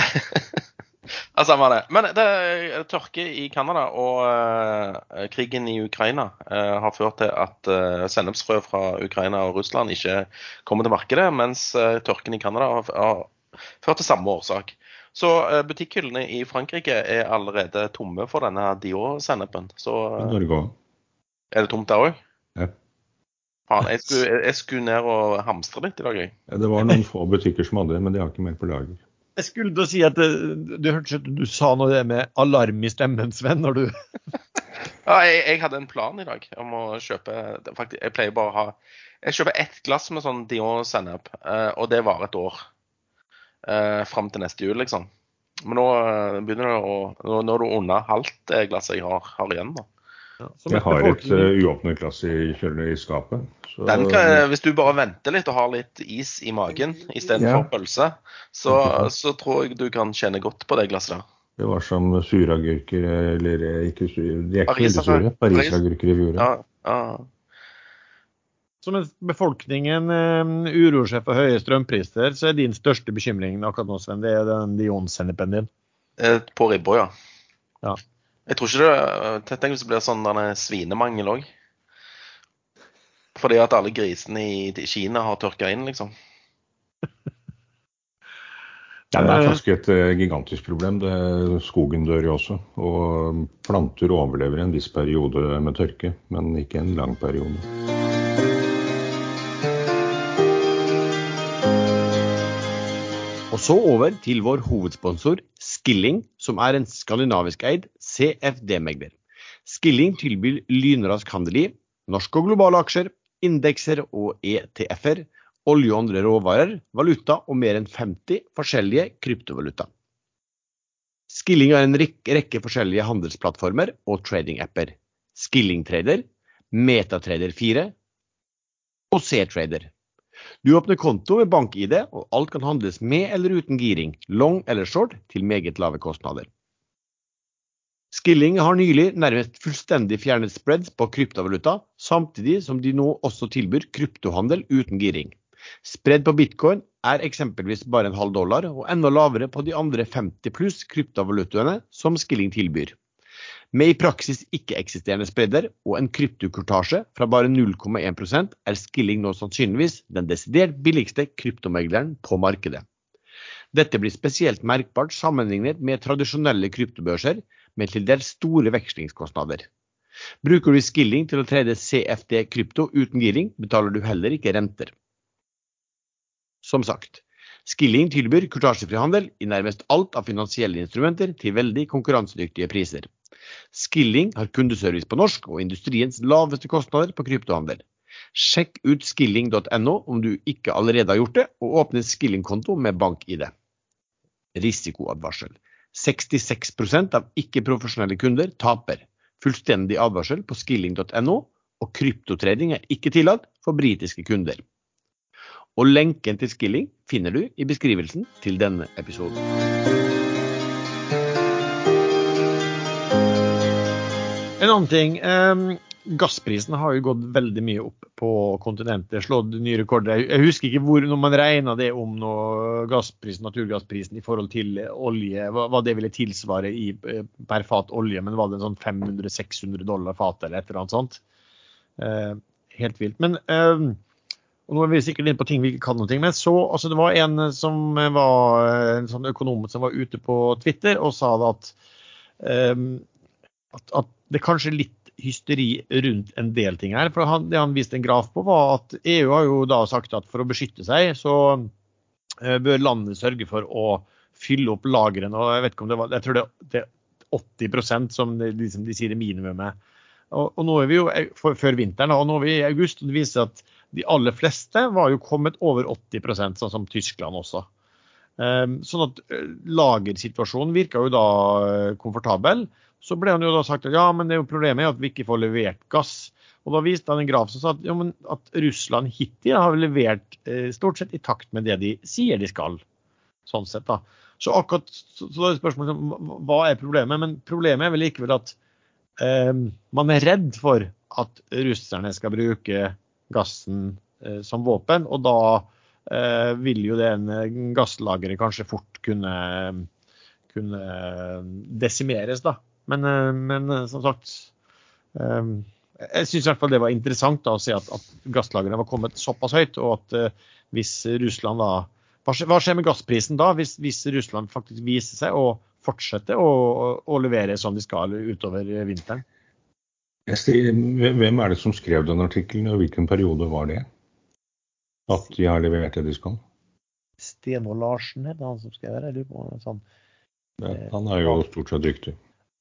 ja, samme det. Men det er tørke i Canada og eh, krigen i Ukraina eh, har ført til at sennepsfrø fra Ukraina og Russland ikke kommer til markedet, mens eh, tørken i Canada har, har ført til samme årsak. Så butikkhyllene i Frankrike er allerede tomme for denne Dior-sennepen. Så eh, Norge òg. er det tomt der òg? Ja. Faen, jeg skulle, jeg, skulle ned og hamstre litt i dag, jeg. Det var noen få butikker som hadde det, men de har ikke mer på lager. Jeg skulle å si at det, du hørtes ut som du sa noe det med alarm i stemmen, Sven. når du... Ja, jeg, jeg hadde en plan i dag om å kjøpe faktisk, Jeg pleier bare å ha Jeg kjøper ett glass med sånn Dion-sennep, eh, og det varer et år. Eh, Fram til neste jul, liksom. Men nå eh, begynner det å Nå, nå er det under halvt det glasset jeg har, har igjen. da. Som Jeg har et uh, uåpnet glass i i skapet. Så, Den kan, hvis du bare venter litt og har litt is i magen istedenfor Ja. pølse, så, så tror jeg du kan kjenne godt på det glasset der. Det var som suragurker, eller eh, ikke sur, de er ikke veldig sure. Parisagurker i fjor. Ja, ja. Så mens befolkningen eh, uroer seg for høye strømpriser, så er din største bekymring akkurat nå, Sven, det er den Dion-sennepen din. Eh, På ribba, ja. Ja. Jeg tror ikke det Tenk hvis det blir sånn denne svinemangel òg. Fordi at alle grisene i Kina har tørka inn, liksom. Ja, det er faktisk et eh, gigantisk problem. Det, skogen dør jo også. Og planter overlever en viss periode med tørke, men ikke en lang periode. Så over til vår hovedsponsor Skilling, som er en skandinavisk eid CFD-megler. Skilling tilbyr lynrask handel i norske og globale aksjer, indekser og ETF-er, olje og andre råvarer, valuta og mer enn 50 forskjellige kryptovaluta. Skilling har en rekke forskjellige handelsplattformer og trading-apper. Skilling Trader, Metatrader 4 og C-Trader. Du åpner konto med bank-ID, og alt kan handles med eller uten giring, long eller short, til meget lave kostnader. Skilling har nylig nærmest fullstendig fjernet spreads på kryptovaluta, samtidig som de nå også tilbyr kryptohandel uten giring. Spread på bitcoin er eksempelvis bare en halv dollar, og enda lavere på de andre 50 pluss kryptovalutaene som Skilling tilbyr. Med i praksis ikke-eksisterende spredder og en kryptokortasje fra bare 0,1% er Skilling nå sannsynligvis den desidert billigste kryptomegleren på markedet. Dette blir spesielt merkbart sammenlignet med tradisjonelle kryptobørser med til dels store vekslingskostnader. Bruker du Skilling til å trede CFD krypto uten giring, betaler du heller ikke renter. som sagt. Skilling tilbyr kortasjefri handel i nærmest alt av finansielle instrumenter til veldig konkurransedyktige priser. Skilling har kundeservice på norsk og industriens laveste kostnader på kryptohandel. Sjekk ut skilling.no om du ikke allerede har gjort det, og åpne Skilling-konto med bank-ID. Risikoadvarsel. 66% av ikke-profesjonelle kunder taper. Fullstendig advarsel på skilling.no, og kryptotrading er ikke tillatt for britiske kunder. Og lenken til Skilling finner du i beskrivelsen til denne episoden. En annen ting. Um, gassprisen har jo gått veldig mye opp på kontinentet. Slått nye rekorder. Jeg husker ikke hvor, når man regna det om noe, gassprisen, naturgassprisen i forhold til olje, hva, hva det ville tilsvare i, eh, per fat olje. Men var det sånn 500-600 dollar fatet eller et eller annet sånt? Uh, helt vilt. Men eh, og nå er vi sikkert inne på ting vi ikke kan noe men så, altså det var en som var en sånn økonom som var ute på Twitter og sa at, um, at, at det er kanskje litt hysteri rundt en del ting her. For han, Det han viste en graf på, var at EU har jo da sagt at for å beskytte seg, så uh, bør landet sørge for å fylle opp lagrene. og Jeg vet ikke om det var, jeg tror det, det er 80% som de, liksom, de sier det minimumet. Og, og, nå er vi jo for, før vinteren, og nå er vi i august, og det viser at de aller fleste var jo kommet over 80% sånn som Tyskland også. Um, sånn at lagersituasjonen virka jo da komfortabel. Så ble han jo da sagt at ja, men det er jo problemet er at vi ikke får levert gass. Og da viste han en graf som sa at, ja, at Russland hittil har levert eh, stort sett i takt med det de sier de skal. Sånn sett da. Så akkurat så, så er spørsmålet hva er problemet? Men problemet er vel likevel at eh, man er redd for at russerne skal bruke gassen eh, som våpen. Og da eh, vil jo den gasslageret kanskje fort kunne, kunne desimeres, da. Men, eh, men eh, som sagt eh, Jeg syns i hvert fall det var interessant da, å se at, at gasslagrene var kommet såpass høyt, og at hvis Russland da Hva skjer med gassprisen da, hvis, hvis Russland faktisk viser seg å fortsette å, å, levere som de skal utover vinteren? Hvem er det som skrev den artikkelen, og hvilken periode var det? At de har levert det de skal? Stenvold Larsen heter han som skrev det? Sånn, ja, han er jo stort sett dyktig.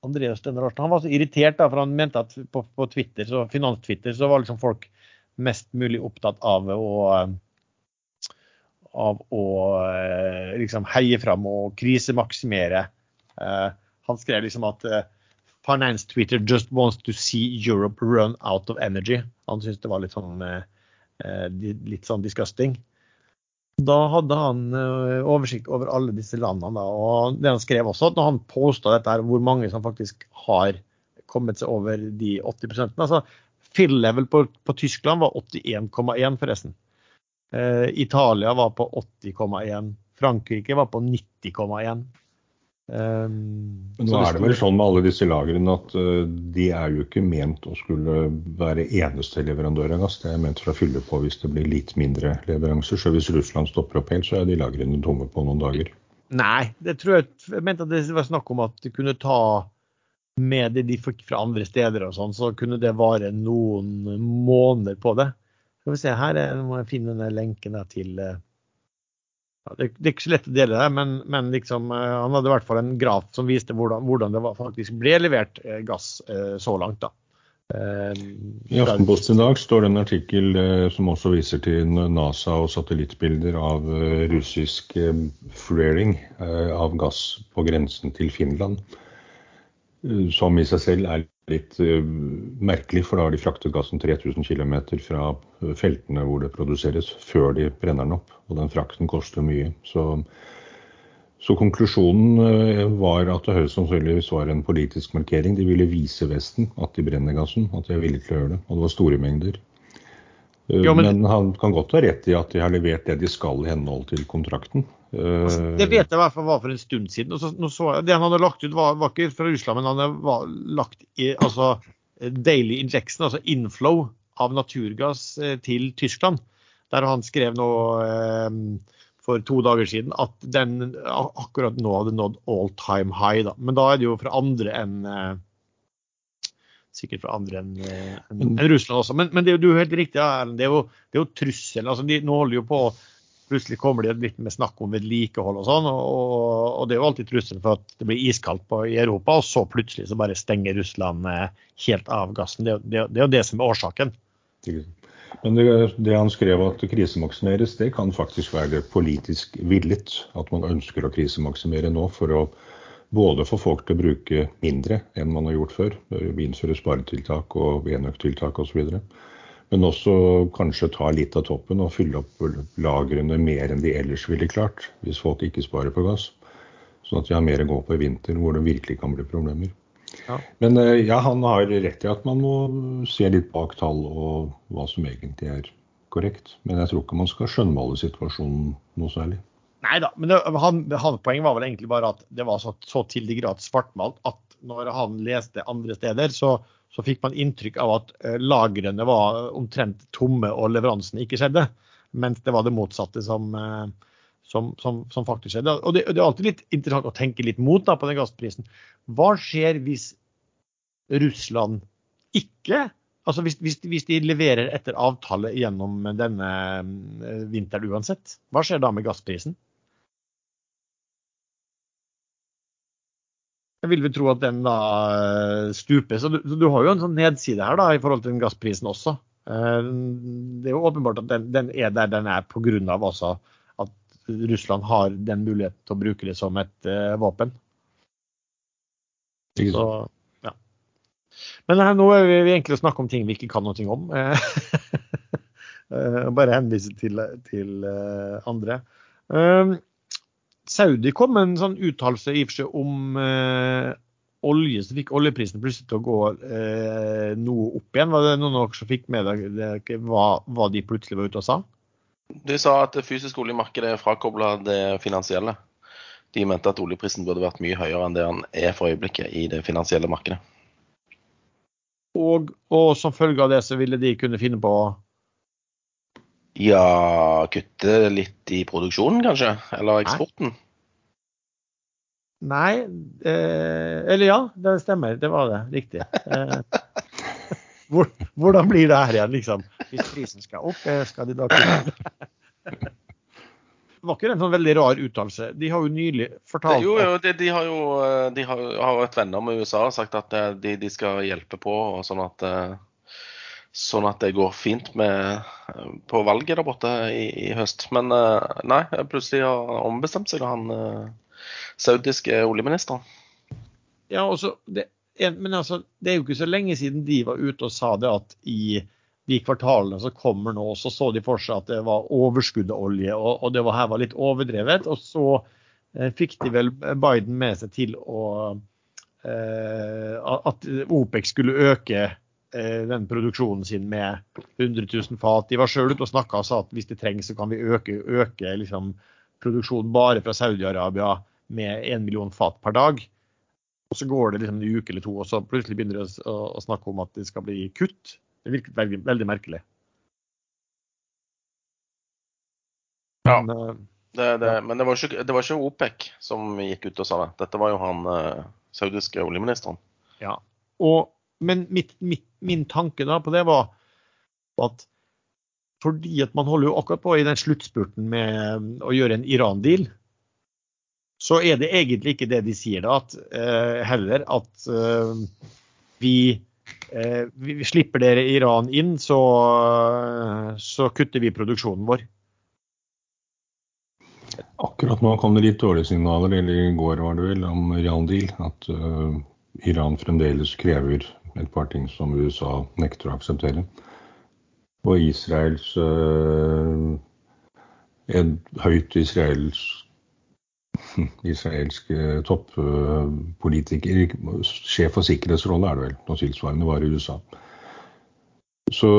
Andreas Stene Larsen. Han var så irritert, da, for han mente at på, på Twitter, så finanstwitter så var liksom folk mest mulig opptatt av å av å eh, liksom heie fram og krisemaksimere. Uh, han skrev liksom at Finance Twitter just wants to see Europe run out of energy. Han syntes det var litt sånn, litt sånn disgusting. Da hadde han eh, oversikt over alle disse landene. Og det han skrev også, at når han posta dette, her, hvor mange som faktisk har kommet seg over de 80% altså Fill level på, på Tyskland var 81,1 forresten. Eh, Italia var på 80,1. Frankrike var på 90,1. Um, nå er det vel sånn med alle disse lagrene at uh, de er jo ikke ment å skulle være eneste leverandør av gass. Det er ment for å fylle på hvis det blir litt mindre leveranser. Så hvis Russland stopper opp helt, så er de lagrene tomme på noen dager. Nei, det tror jeg Jeg mente at det var snakk om at de kunne ta med det de fikk fra andre steder og sånn, så kunne det vare noen måneder på det. Skal vi se, her må jeg finne denne lenken til uh, ja, det, det, er ikke så lett å dele det, men, men liksom, eh, han hadde i hvert fall en graf som viste hvordan, hvordan det var, faktisk ble levert eh, gass eh, så langt. da. I Aftenposten i dag står det en artikkel som også viser til NASA og satellittbilder av russisk flaring av gass på grensen til Finland. Som i seg selv er litt uh, merkelig, for da har de fraktet gassen 3000 km fra feltene hvor det produseres, før de brenner den opp. Og den frakten koster mye. Så, så konklusjonen var at det høyst sannsynligvis var en politisk markering. De ville vise Vesten at de brenner gassen, at de er villige til å gjøre det. Og det var store mengder. Uh, jo, men... men han kan godt ha rett i at de har levert det de skal i henhold til kontrakten. Altså, det vet jeg i hvert fall var for en stund siden. Så, så, det han hadde lagt ut, var, var, ikke fra Russland, men han hadde lagt i altså, daily injection, altså inflow av naturgass eh, til Tyskland. Der han skrev nå eh, for to dager siden at den akkurat nå hadde nådd all time high. Da. Men da er det jo fra andre enn eh, sikkert fra andre enn en, en Russland også. Men, men det er jo helt riktig, Erlend. Det, det, er jo trusselen. Altså, de, nå holder jo på plutselig kommer det litt med snakk om vedlikehold og sånn. Og, og, det er jo alltid trusselen for at det blir iskaldt på, i Europa, og så plutselig så bare stenger Russland eh, helt av gassen. Det, det, det er jo det som er årsaken. Men det, det, han skrev at krisemaksimeres, det kan faktisk være politisk villet. At man ønsker å krisemaksimere nå for å både få folk til å bruke mindre enn man har gjort før. Innføre sparetiltak og enøktiltak osv. Men også kanskje ta litt av toppen og fylle opp lagrene mer enn de ellers ville klart, hvis folk ikke sparer på gass. Sånn at de har mer å gå på i vinter, hvor det virkelig kan bli problemer. Ja. Men eh, ja, han har rett i at man må se litt bak tall og hva som egentlig er korrekt. Men jeg tror ikke man skal skjønnmale situasjonen noe særlig. Nei da, men hans poeng var vel egentlig bare at det var så, så til de grad svartmalt at når han leste andre steder, så så fikk man inntrykk av at uh, lagrene var omtrent tomme og leveransen ikke skjedde. Mens det var det motsatte som, uh, som, som, som faktisk skjedde. Og det, det, er alltid litt interessant å tenke litt mot da, på den gassprisen. Hva skjer hvis Russland ikke Altså hvis, hvis, hvis, de leverer etter avtale gjennom denne eh, vinteren uansett, hva skjer da med gassprisen? Jeg vil vel tro at den da eh, stuper. Så du, du, har jo en sånn nedside her da, i forhold til den gassprisen også. Eh, det er jo åpenbart at den, den er der den er pga. også at Russland har den muligheten til å bruke det som et uh, våpen. Så, ja. Men her, nå er vi, vi egentlig å snakke om ting vi ikke kan noe om. Bare henvise til, til uh, andre. Um, Saudi kom med en sånn uttalelse i og for seg om eh, olje, så fikk oljeprisen plutselig til å gå eh, noe opp igjen. Var det noen av dere som fikk med hva, hva, de plutselig var ute og sa? De sa at det fysiske oljemarkedet er frakobla det finansielle. De mente at oljeprisen burde vært mye høyere enn det den er for øyeblikket i det finansielle markedet. Og, og som følge av det så ville de kunne finne på ja, kutte litt i produksjonen, kanskje? Eller eksporten? Nei, eh, eller ja, det stemmer. Det var det. Riktig. Eh, hvor, hvordan blir det her igjen, liksom? Hvis prisen skal opp, eh, skal de da kutte? Det var ikke en sånn veldig rar uttalelse. De har jo nylig fortalt Jo, jo de, de, har jo eh, de har, har vært venner med USA og sagt at eh, de, de skal hjelpe på, og sånn at sånn at det går fint med, på valget der borte i, i høst. Men eh, nei, plutselig har ombestemt seg, han uh, saudiske oljeministeren. Ja, også, det, men altså, det er jo ikke så lenge siden de var ute og sa det at i de kvartalene som kommer nå, så så de for seg at det var overskudd av olje, og, og det var, her var litt overdrevet. Og så eh, fikk de vel Biden med seg til å eh, at OPEC skulle øke Eh, den produksjonen sin med 100 000 fat. De var sjøl ute og snakka og sa at hvis det trengs, så kan vi øke, øke liksom, produksjonen bare fra Saudi-Arabia med 1 million fat per dag. Og så går det liksom en uke eller to, og så plutselig begynner de å, å snakke om at det skal bli kutt. Det virket veldig, veldig merkelig. Ja. Men, uh, det, det, ja. men det, var ikke, det, var ikke, OPEC som gikk ut og sa det. Dette var jo han uh, saudiske oljeministeren. Ja, og men mitt, mitt, min tanke da på det var at fordi at man holder jo akkurat på i den sluttspurten med um, å gjøre en Iran-deal, så er det egentlig ikke det de sier da, at, uh, heller at uh, vi, uh, vi, slipper dere Iran inn, så, så, kutter vi produksjonen vår. Akkurat nå kom det litt dårlige signaler, eller i går var det vel, om Iran-deal. At Iran fremdeles krever et par ting som USA nekter å akseptere. Og Israels øh, En høyt israelsk israelske toppolitiker, sjef for sikkerhetsrolle er det vel, noe tilsvarende var i USA. Så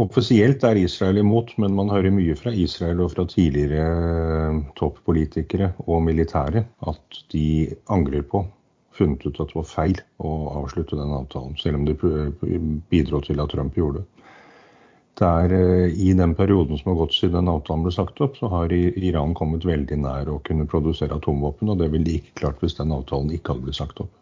offisielt er Israel imot, men man hører mye fra Israel og fra tidligere toppolitikere og militære at de angrer på funnet ut at det var feil å avslutte den avtalen, selv om det bidro til at Trump gjorde det. Er eh, I den perioden som har gått siden den avtalen ble sagt opp, så har Iran kommet veldig nær å kunne produsere atomvåpen, og det ville de ikke klart hvis den avtalen ikke hadde blitt sagt opp.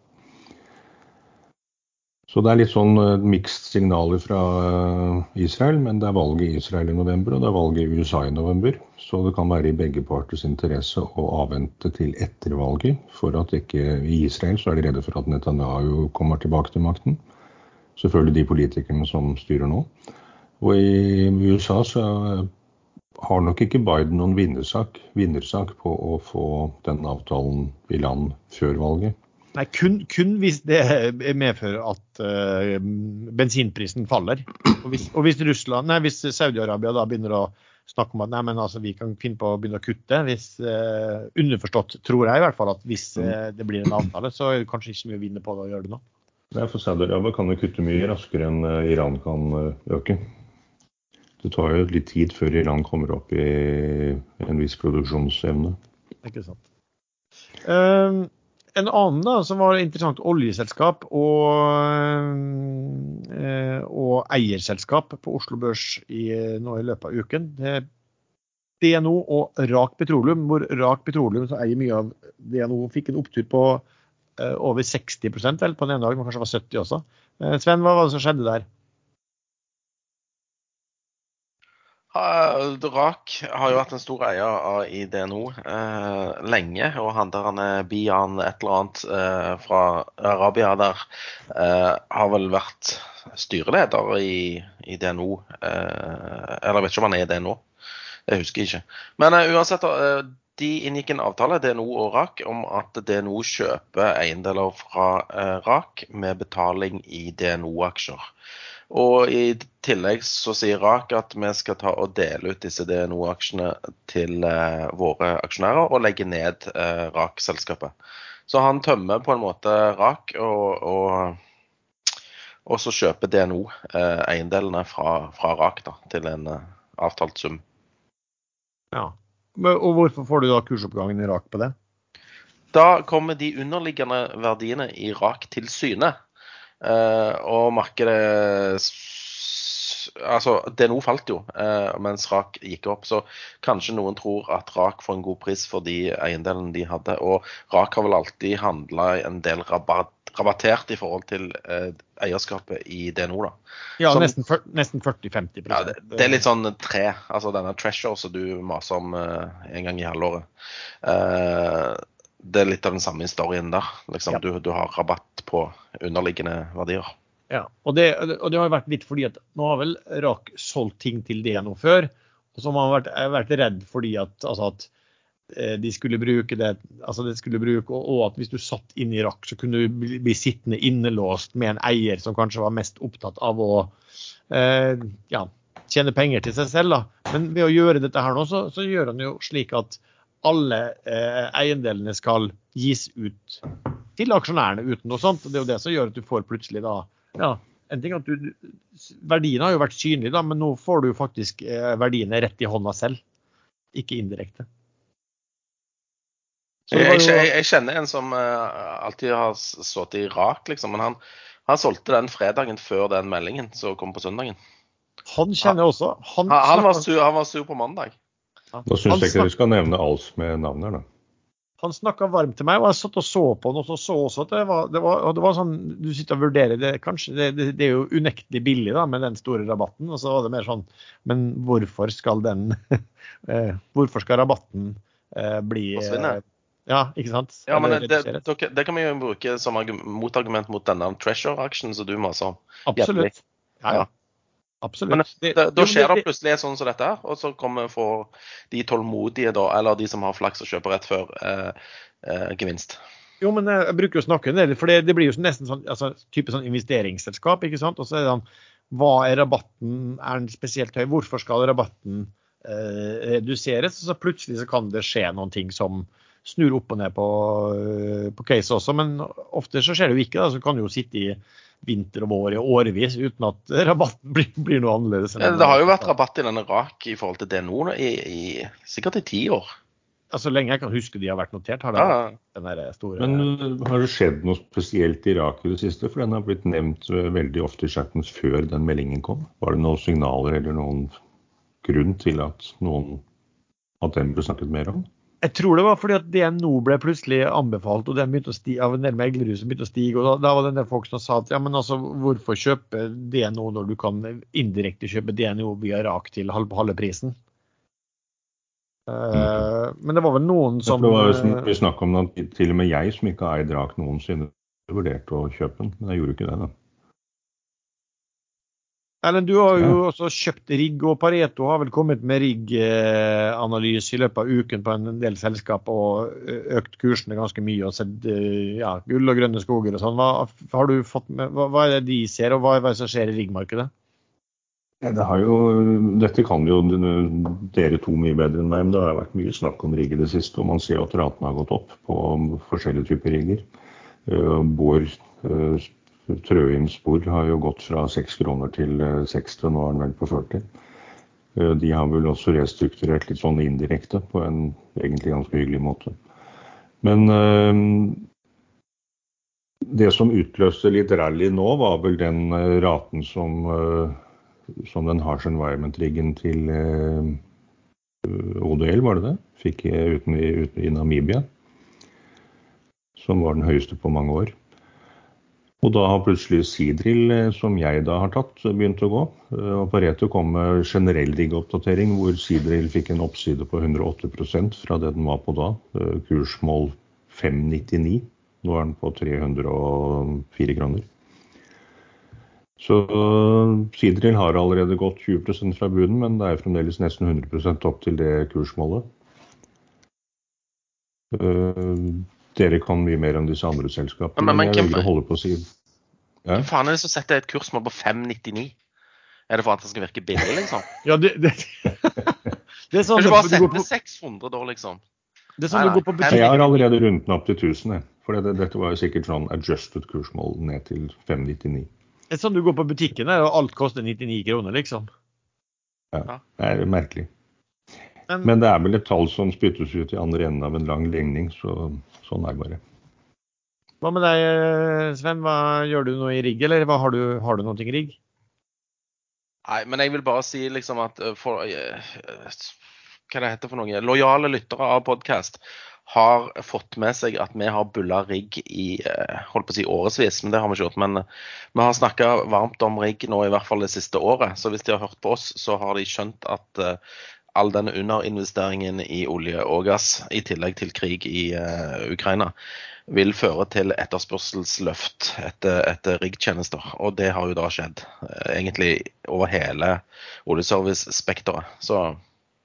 Så det er litt sånn uh, mixed signaler fra uh, Israel, men det er valg i Israel i november, og det er valg i USA i november. Så det kan være i begge parters interesse å avvente til etter valget. For at ikke i Israel så er de redde for at Netanyahu kommer tilbake til makten. Selvfølgelig de politikerne som styrer nå. Og i USA så har nok ikke Biden noen vinnersak, vinnersak på å få den avtalen i land før valget. Nei, kun, kun, hvis det medfører at uh, bensinprisen faller. Og hvis, og hvis, Russland, nei, hvis Saudi-Arabia da begynner å snakke om at nei, men altså, vi kan finne på å begynne å kutte hvis, uh, Underforstått tror jeg i hvert fall at hvis uh, det blir en avtale, så er det kanskje ikke så mye å vinne på å gjøre det nå. Nei, for Saudi-Arabia kan jo kutte mye raskere enn Iran kan øke. Det tar jo litt tid før Iran kommer opp i en viss produksjonsevne. Ikke sant. Uh, en annen da, som var interessant, oljeselskap og, eh, og eierselskap på Oslo Børs i, nå i løpet av uken. DNO og Rak Petroleum, hvor Rak Petroleum som eier mye av DNO, fikk en opptur på eh, over 60% vel, på den ene dagen, men kanskje var 70 også. Eh, Sven, hva var det som skjedde der? Rak har jo vært en stor eier i DNO eh, lenge. Og han der han er Bian et eller annet eh, fra Arabia der, eh, har vel vært styreleder i, i DNO. Eh, eller jeg vet ikke om han er det nå. Jeg husker ikke. Men eh, uansett, eh, de inngikk en avtale, DNO og RAK, om at DNO kjøper eiendeler fra RAK med betaling i DNO-aksjer. Og i tillegg så sier RAK at vi skal ta og dele ut disse DNO-aksjene til eh, våre aksjonærer og legge ned eh, RAK-selskapet. Så han tømmer på en måte RAK, og, og, og så kjøper DNO eh, eiendelene fra, fra, RAK da, til en eh, avtalt sum. Ja, Og hvorfor får du da kursoppgangen i RAK på det? Da kommer de underliggende verdiene i RAK til syne. Uh, og markedet Altså, DNO falt jo, uh, mens RAK gikk opp. Så kanskje noen tror at RAK får en god pris for de eiendelene de hadde. Og RAK har vel alltid handla en del rabatt, rabattert i forhold til uh, eierskapet i DNO, da. Ja, Som, nesten, 40-50 ja, det, det, er litt sånn tre. Altså denne Treasure som du maser om en gang i halvåret. Det er litt av den samme historien der. Liksom, ja. du, du har rabatt på underliggende verdier. Ja, og det, og det har vært litt fordi at nå har vel RAK solgt ting til DNO før. Og så har man vært, vært redd fordi at, altså at, eh, de skulle bruke det altså de skulle bruke, og at hvis du satt inn i RAK, så kunne du bli, bli sittende innelåst med en eier som kanskje var mest opptatt av å eh, ja, tjene penger til seg selv. Da. Men ved å gjøre dette her nå, så, så gjør han jo slik at alle eh, eiendelene skal gis ut til aksjonærene uten noe sånt. og Det er jo det som gjør at du får plutselig da ja, en ting at du, Verdiene har jo vært synlige, da, men nå får du jo faktisk eh, verdiene rett i hånda selv, ikke indirekte. Jo... Jeg, jeg, jeg, kjenner en som uh, alltid har stått i rak, liksom. Men han, han, solgte den fredagen før den meldingen som kom på søndagen. Han kjenner jeg også. Han, han, var sur, han var sur på mandag. Nå syns jeg ikke du skal nevne alt med navn her, da. Han snakka varmt til meg, og jeg satt og så på han og så også at det var, det var, det var sånn Du sitter og vurderer det, kanskje. Det, det, det, er jo unektelig billig da, med den store rabatten. Og så var det mer sånn Men hvorfor skal den eh, Hvorfor skal rabatten eh, bli Forsvinne? Eh, ja, ikke sant? Ja, men det, det, det, kan vi jo bruke som motargument mot denne Treasure-aksjen som du maser om. Absolutt. Ja, ja. Absolutt. Men det, da, da skjer det plutselig sånn som dette og så kommer for de tålmodige, da, eller de som har flaks og kjøper rett før eh, eh, gevinst. Jo, men jeg bruker å snakke om det, for det, det blir jo nesten sånn altså, type sånn investeringsselskap. ikke sant? Og så er det sånn Hva er rabatten? Er den spesielt høy? Hvorfor skal rabatten eh, reduseres? Og så plutselig så kan det skje noen ting som snur opp og ned på, eh, på case også, men ofte så skjer det jo ikke. da, Så kan du jo sitte i vinter og vår i årevis uten at rabatten blir, blir noe annerledes. Ja, det har jo vært rabatt i denne RAK i forhold til DNO i, i sikkert i ti år. Ja, Så lenge jeg kan huske de har vært notert, har det ja. den store Men uh, har det skjedd noe spesielt i RAK i det siste? For den har blitt nevnt uh, veldig ofte i chattens før den meldingen kom. Var det noen signaler eller noen grunn til at noen at den ble snakket mer om? Jeg tror det var fordi at DNO ble plutselig anbefalt, og den begynte å stige, av en del meglere som begynte å stige. og Da, da var det en del folk som sa at ja, men altså, hvorfor kjøpe DNO når du kan indirekte kjøpe DNO via RAK til halve, halve prisen? Uh, men det var vel noen som Det var jo så snakk om det, til og med jeg som ikke har eid RAK noensinne, vurderte å kjøpe den, men jeg gjorde ikke det. da. Ellen, du har jo også kjøpt rigg, og Pareto har vel kommet med rigganalyse i løpet av uken på en del selskap og økt kursene ganske mye og sett ja, gull og grønne skoger og sånn. Hva, har du fått med, hva, hva, er det de ser, og hva er det som skjer i riggmarkedet? Ja, det har jo, dette kan jo dere to mye bedre enn meg, men det har vært mye snakk om rigg i det siste. Og man ser at ratene har gått opp på forskjellige typer rigger. Bård Trøim bor har jo gått fra 6 kroner til 60, nå er den vel på 40. De har vel også restrukturert litt sånn indirekte på en egentlig ganske hyggelig måte. Men det som utløste litt rally nå, var vel den raten som, som den Harsh Environment-riggen til ODL, var det det? Fikk uten, uten, i Namibia. Som var den høyeste på mange år. Og da har plutselig Sidril, som jeg da har tatt, begynt å gå. Og Pareto kom med generell riggoppdatering hvor Sidril fikk en oppside på 108% fra det den var på da. Kursmål 599. Nå er den på 304 kroner. Så Sidril har allerede gått 20% fra bunnen, men det er fremdeles nesten 100% opp til det kursmålet. Dere kan mye mer enn disse andre selskapene. Men, men, men jeg velger å holde på å si ja? Hvem faen er det som setter et kursmål på 599? Er det for at det skal virke billig, liksom? ja, det, det, det er sånn Kan du bare sette 600 da, liksom? Det er sånn nei, nei, du går på butikken. Jeg har allerede rundt den opp til 1000. Jeg. For det, dette var jo sikkert sånn adjusted kursmål ned til 599. Det er sånn du går på butikken og alt koster 99 kroner, liksom. Ja, det er merkelig. Men, Men det er vel et tall som spyttes ut i andre enden av en lang ligning, så sånn er det bare. Hva med deg, Sven? Hva Gjør du noe i rigg, eller har du, har du noe i rigg? Nei, men jeg vil bare si liksom at for, Hva det heter for noe? Lojale lyttere av podkast har fått med seg at vi har bulla rigg i holdt på å si årevis, men det har vi ikke gjort. Men vi har snakka varmt om rigg nå i hvert fall det siste året. Så hvis de har hørt på oss, så har de skjønt at all denne underinvesteringen i olje og gass, i tillegg til krig i Ukraina, vil føre til etterspørselsløft etter, etter riggtjenester. Og det har jo da skjedd egentlig over hele oljeservice-spekteret. Så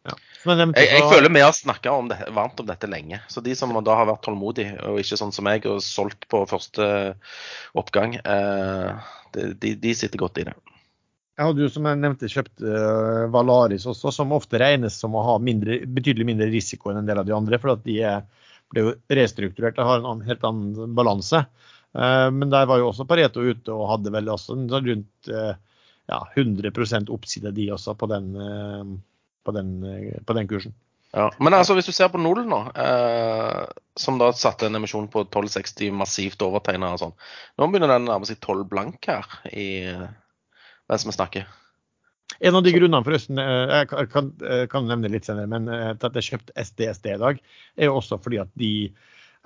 ja. jeg, jeg, føler vi har snakka varmt om dette lenge. Så de som da har vært tålmodige, og ikke sånn som meg og solgt på første oppgang, eh, de, de, sitter godt i det. Jeg hadde jo som jeg nevnte kjøpt uh, Valaris også, som ofte regnes som å ha mindre, betydelig mindre risiko enn en del av de andre. for at de ble jo restrukturert og har en annen, helt annen balanse. Uh, men der var jo også Pareto ute og hadde vel også rundt uh, ja, 100% oppside de også på den, på den, på den kursen. Ja, Men altså, hvis du ser på Null nå, som da satte en emisjon på 1260 massivt overtegna og sånn, nå begynner den å nærme seg 12 blank her i mens vi snakker. En av de grunnene forresten, jeg kan, kan nevne litt senere, men til at jeg kjøpte SDSD i dag, er jo også fordi at de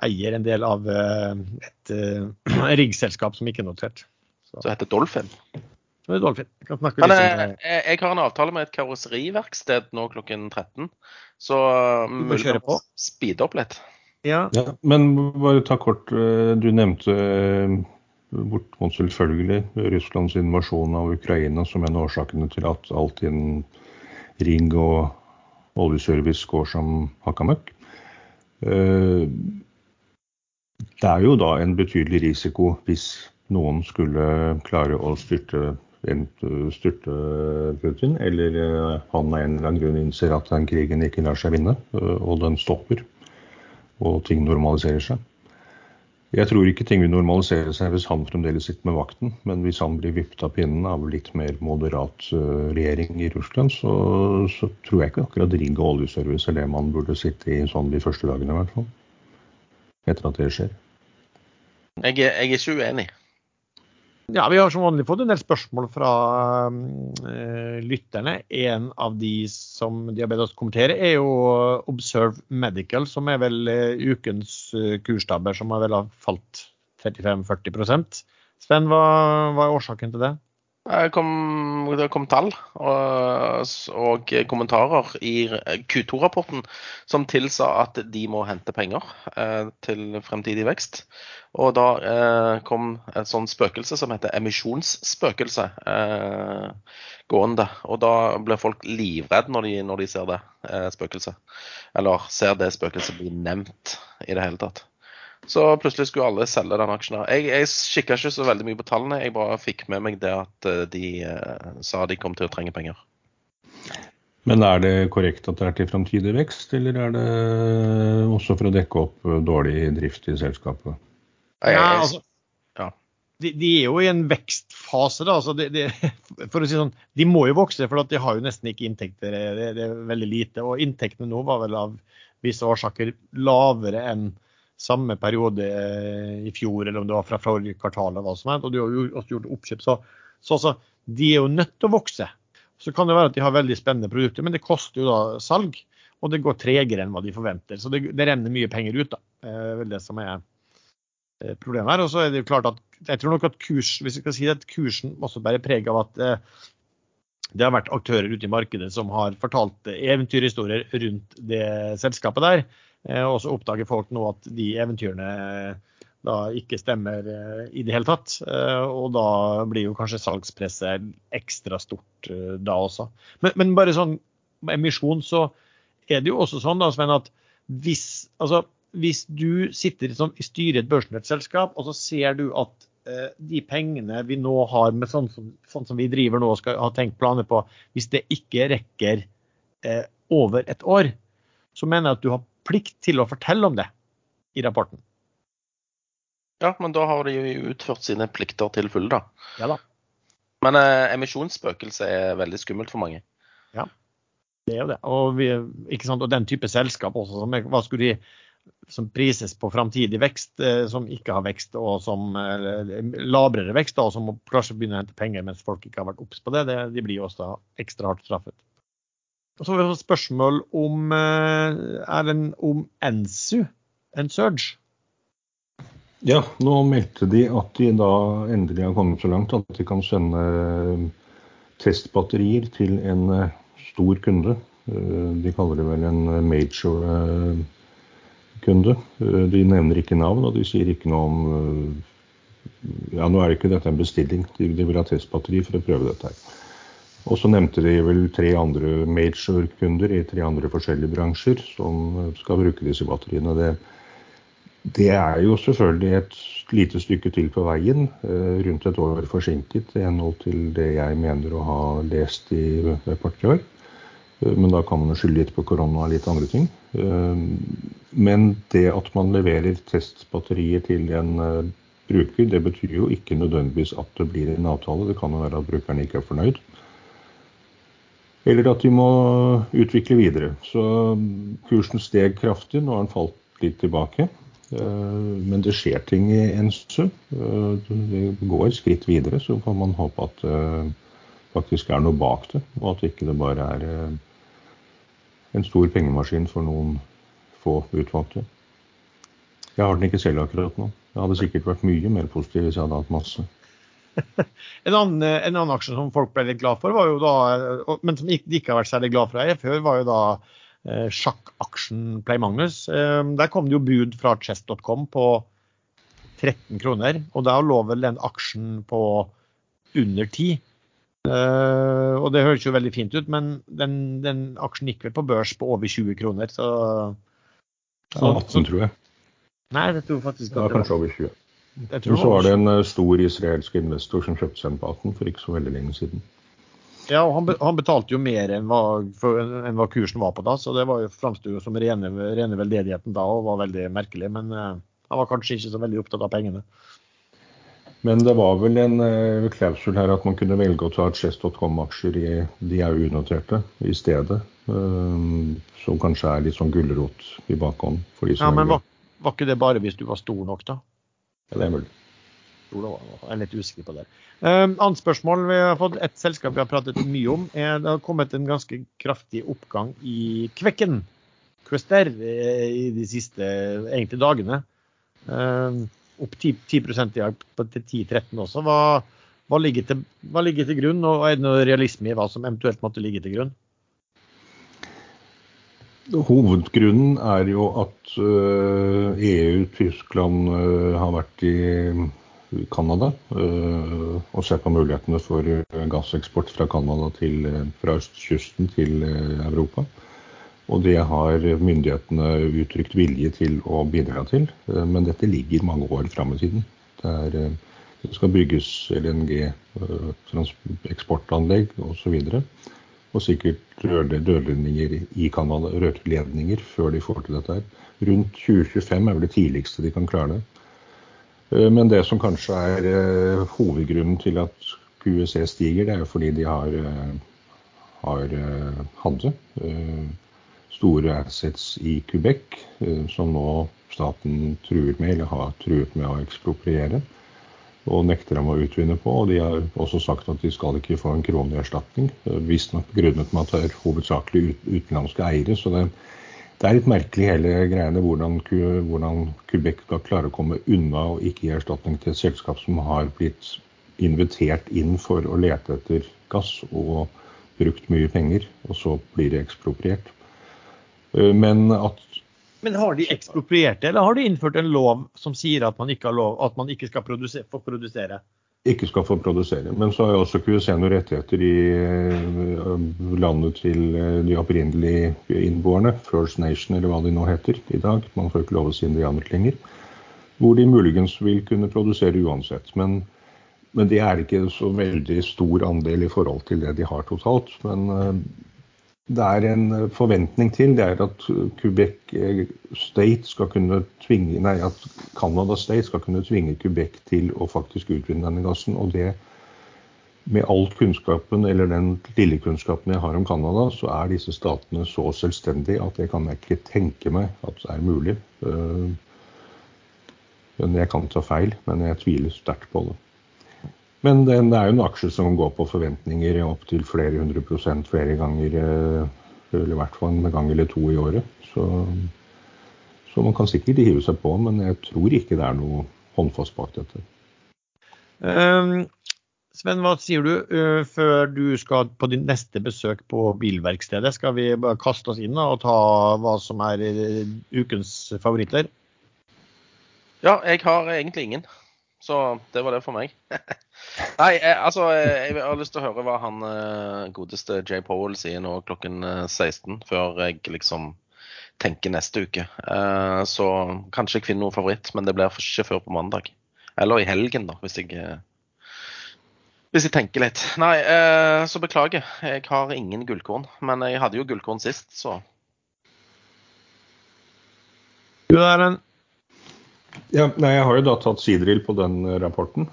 eier en del av et riggselskap som ikke er notert. Så det heter Dolphin? Det er Dolphin. Jeg, kan men, jeg, jeg, har en avtale med et karosseriverksted nå klokken 13, så mulig å speede opp litt. Ja. ja. Men bare ta kort, du nevnte bortimot selvfølgelig Russlands invasjon av Ukraina som en av årsakene til at alt innen ring og oljeservice går som hakka møkk. Det er jo da en betydelig risiko hvis noen skulle klare å styrte, styrte Putin, eller han av en eller annen grunn innser at den krigen ikke lar seg vinne, og den stopper, og ting normaliserer seg. Jeg tror ikke ting vil normalisere seg hvis han fremdeles sitter med vakten. Men hvis han blir vippet av pinnen av litt mer moderat regjering i Russland, så, så tror jeg ikke akkurat rigg og oljeservice er det man burde sitte i sånn de første dagene, i hvert fall. Etter at det skjer. Jeg, jeg er ikke uenig. Ja, Vi har som vanlig fått en del spørsmål fra uh, lytterne. En av de som de har bedt oss kommentere, er jo Observe Medical, som er vel uh, ukens kurstabber som har vel falt 35-40% Sven, hva, hva er årsaken til det? Det kom, det kom tall og, og, kommentarer i Q2-rapporten som tilsa at de må hente penger eh, til fremtidig vekst. Og da eh, kom et sånt spøkelse som heter emisjonsspøkelse eh, gående. Og da blir folk livredde når når de ser det eh, spøkelset. Eller ser det spøkelset bli nevnt i det hele tatt. Så plutselig skulle alle selge den aksjen. Jeg, jeg kikka ikke så veldig mye på tallene, jeg bare fikk med meg det at eh, de eh, sa de kom til å trenge penger. Men er det korrekt at det er til framtidig vekst, eller er det også for å dekke opp dårlig drift i selskapet? Ja, altså, ja. De, de, er jo i en vekstfase, da. Altså de, de, for å si sånn, de må jo vokse, for de har jo nesten ikke inntekter. Det, det, er veldig lite. Og inntektene nå var vel av visse årsaker lavere enn samme periode eh, i fjor, eller om det var fra forrige kvartal. eller hva som helst, og de har jo også gjort oppkjøp. Så, så så, de er jo nødt til å vokse. Så kan det være at de har veldig spennende produkter, men det koster jo da salg. Og det går tregere enn hva de forventer. Så det, det renner mye penger ut. da. Vel det som er eh, problemet her. Og så er det jo klart at jeg tror nok at kurs, hvis jeg skal si det, at kursen også bærer preg av at eh, det har vært aktører ute i markedet som har fortalt eventyrhistorier rundt det selskapet der. Eh, og så oppdager folk nå at de eventyrene eh, da ikke stemmer eh, i det hele tatt. Og da blir jo kanskje salgspresset ekstra stort da også. Men, men bare sånn emisjon, så er det jo også sånn da, Sven, at hvis, altså, hvis du sitter som, i et børsnotert selskap, og så ser du at de pengene vi nå har med sånn som, sånn som, vi driver nå og skal ha tenkt planer på, hvis det ikke rekker eh, over et år, så mener jeg at du har plikt til å fortelle om det i rapporten. Ja, men da har de jo utført sine plikter til fulle, da. Ja da. Men eh, emisjonsspøkelse er veldig skummelt for mange. Ja, det er jo det. Og, vi, og den type selskap også. Som, hva skulle de som prises på framtidig vekst, eh, som ikke har vekst, og som eh, labrere vekst, og som kanskje begynner å hente penger mens folk ikke har vært obs på det, det, de blir også ekstra hardt straffet. Og så har vi spørsmål om, er den om Ensu, en surge. Ja, nå meldte de at de da endelig har kommet så langt at de kan sende eh, testbatterier til en eh, stor kunde. De kaller det vel en major kunde. De nevner ikke navn, og de sier ikke noe om Ja, nå er det ikke dette en bestilling. De, vil ha testbatteri for å prøve dette her. Og så nevnte de vel tre andre major-kunder i tre andre forskjellige bransjer som skal bruke disse batteriene. Det, det er jo selvfølgelig et lite stykke til på veien, eh, rundt et år forsinket i henhold til det jeg mener å ha lest i et par år. Eh, men da kan man jo skylde litt på korona og litt andre ting. Eh, men det at man leverer testbatterier til en bruker, det betyr jo ikke nødvendigvis at det blir en avtale. Det kan jo være at brukeren ikke er fornøyd eller at de må utvikle videre. Så kursen steg kraftig, nå har den falt litt tilbake. Eh, men det skjer ting i Ensu. Eh, det går skritt videre, så får man håpe at det faktisk er noe bak det, og at ikke det bare er eh, en stor pengemaskin for noen få utvalgte. Jeg har den ikke selv akkurat nå. Det hadde sikkert vært mye mer positiv hvis jeg hadde hatt masse. en, annen, en, annen, aksje som folk ble litt glad for, da, men som de ikke har vært særlig glad for her før, var jo da eh, sjakkaksjen Play Magnus. Eh, der kom det jo bud fra chess.com på 13 kroner, og da lå vel den aksjen på under 10. Eh, og det høres jo veldig fint ut, men den, den, aksjen gikk vel på børs på over 20 kroner, så, så 18, tror jeg. Nei, det tror faktisk at det var kanskje over 20. Men så var det en eh, stor israelsk investor som kjøpte seg en Paten for ikke så veldig lenge siden. Ja, og han, han betalte jo mer enn hva, for, enn hva, kursen var på da, så det var jo framsto som rene, rene, veldedigheten da og var veldig merkelig. Men uh, han var kanskje ikke så veldig opptatt av pengene. Men det var vel en uh, klausul her at man kunne velge å ta Chess.com-aksjer i de er unoterte i stedet. Uh, som kanskje er litt sånn gulrot i bakhånd. ja, men var, var ikke det bare hvis du var stor nok, da? Ja, det er mulig. jeg er litt usikker på det. Um, annet spørsmål vi har fått, et selskap vi har pratet mye om, er det har kommet en ganske kraftig oppgang i Kvekken. Quester i de siste egentlig dagene. Um, opp 10, 10 i dag til 10-13 også. Hva, hva, ligger til, hva, ligger til, grunn, og er det noe realisme i hva som eventuelt måtte ligge til grunn? Hovedgrunnen er jo at EU, eh, e Tyskland eh, har vært i Canada eh, og ser på mulighetene for gasseksport fra Canada fra østkysten til Europa. Og det har myndighetene uttrykt vilje til å bidra til. Men dette ligger mange år fram i tiden. Det, er, det skal bygges LNG, eksportanlegg osv. Og, så og sikkert rørledninger i Canada, rørledninger, før de får til dette. her. Rundt 2025 er vel det tidligste de kan klare det. Eh, men det som kanskje er eh, hovedgrunnen til at QEC stiger, det er jo fordi de har, eh, har hadde store assets i Quebec, som nå staten truer med, eller har truet med å ekspropriere og nekter dem å utvinne på. og De har også sagt at de skal ikke få en krone i erstatning. Visstnok begrunnet med at det er hovedsakelig utenlandske eiere. så det, det er litt merkelig hele greiene hvordan, hvordan Quebec skal klare å komme unna og ikke gi erstatning til et selskap som har blitt invitert inn for å lete etter gass og brukt mye penger, og så blir det ekspropriert. Men at men har de ekspropriert det, eller har de innført en lov som sier at man ikke, lov, at man ikke skal produsere, få produsere? Ikke skal få produsere. Men så har jo også QSC noen rettigheter i eh, landet til eh, de opprinnelige innboerne, First Nation eller hva de nå heter i dag. Man får ikke lov å si indianer lenger. Hvor de muligens vil kunne produsere uansett. Men, men det er ikke så veldig stor andel i forhold til det de har totalt. Men eh, det er en eh, forventning til, det er at Quebec eh, State skal kunne tvinge, nei, at Canada State skal kunne tvinge Quebec til å faktisk utvinne denne gassen. Og det, med all kunnskapen, eller den lille kunnskapen jeg har om Canada, så er disse statene så selvstendige at det kan jeg ikke tenke meg at det er mulig. Men jeg kan ta feil, men jeg tviler sterkt på det. Men det er jo en aksje som går på forventninger opptil flere hundre prosent flere ganger. Eh, eller i hvert fall en gang eller to i året. Så, så, man kan sikkert hive seg på, men jeg tror ikke det er noe håndfast bak dette. Um, Sven, hva sier du uh, før du skal på din neste besøk på bilverkstedet? Skal vi bare kaste oss inn og ta hva som er uh, ukens favoritter? Ja, jeg har egentlig ingen. Så det var det for meg. Nei, jeg, altså Jeg har lyst til å høre hva han eh, godeste Jay Powell sier nå klokken 16, eh, før jeg liksom tenker neste uke. Uh, så kanskje jeg finner noen favoritt, men det blir ikke før på mandag. Eller i helgen, da, hvis jeg hvis jeg tenker litt. Nei, så beklager. Jeg har ingen gullkorn. Men jeg hadde jo gullkorn sist, så Du er en ja, nei, Jeg har jo da tatt sidrill på den eh, rapporten.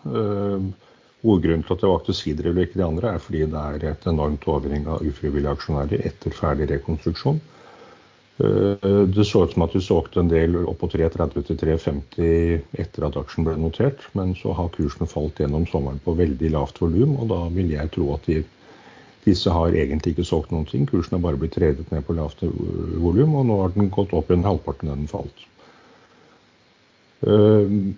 Hovedgrunnen til at jeg valgte sidrill og ikke de andre, er fordi det er et enormt overheng av ufrivillige aksjonærer etter ferdig rekonstruksjon. Uh, det så ut som at vi solgte en del opp på 3,30 til 3,50 etter at aksjen ble notert, men så har kursen falt gjennom sommeren på veldig lavt volum, og da vil jeg tro at de, disse har egentlig ikke solgt noen ting. Kursen har bare blitt redet ned på lavt volum, og nå har den gått opp igjen halvparten av den falt. Uh,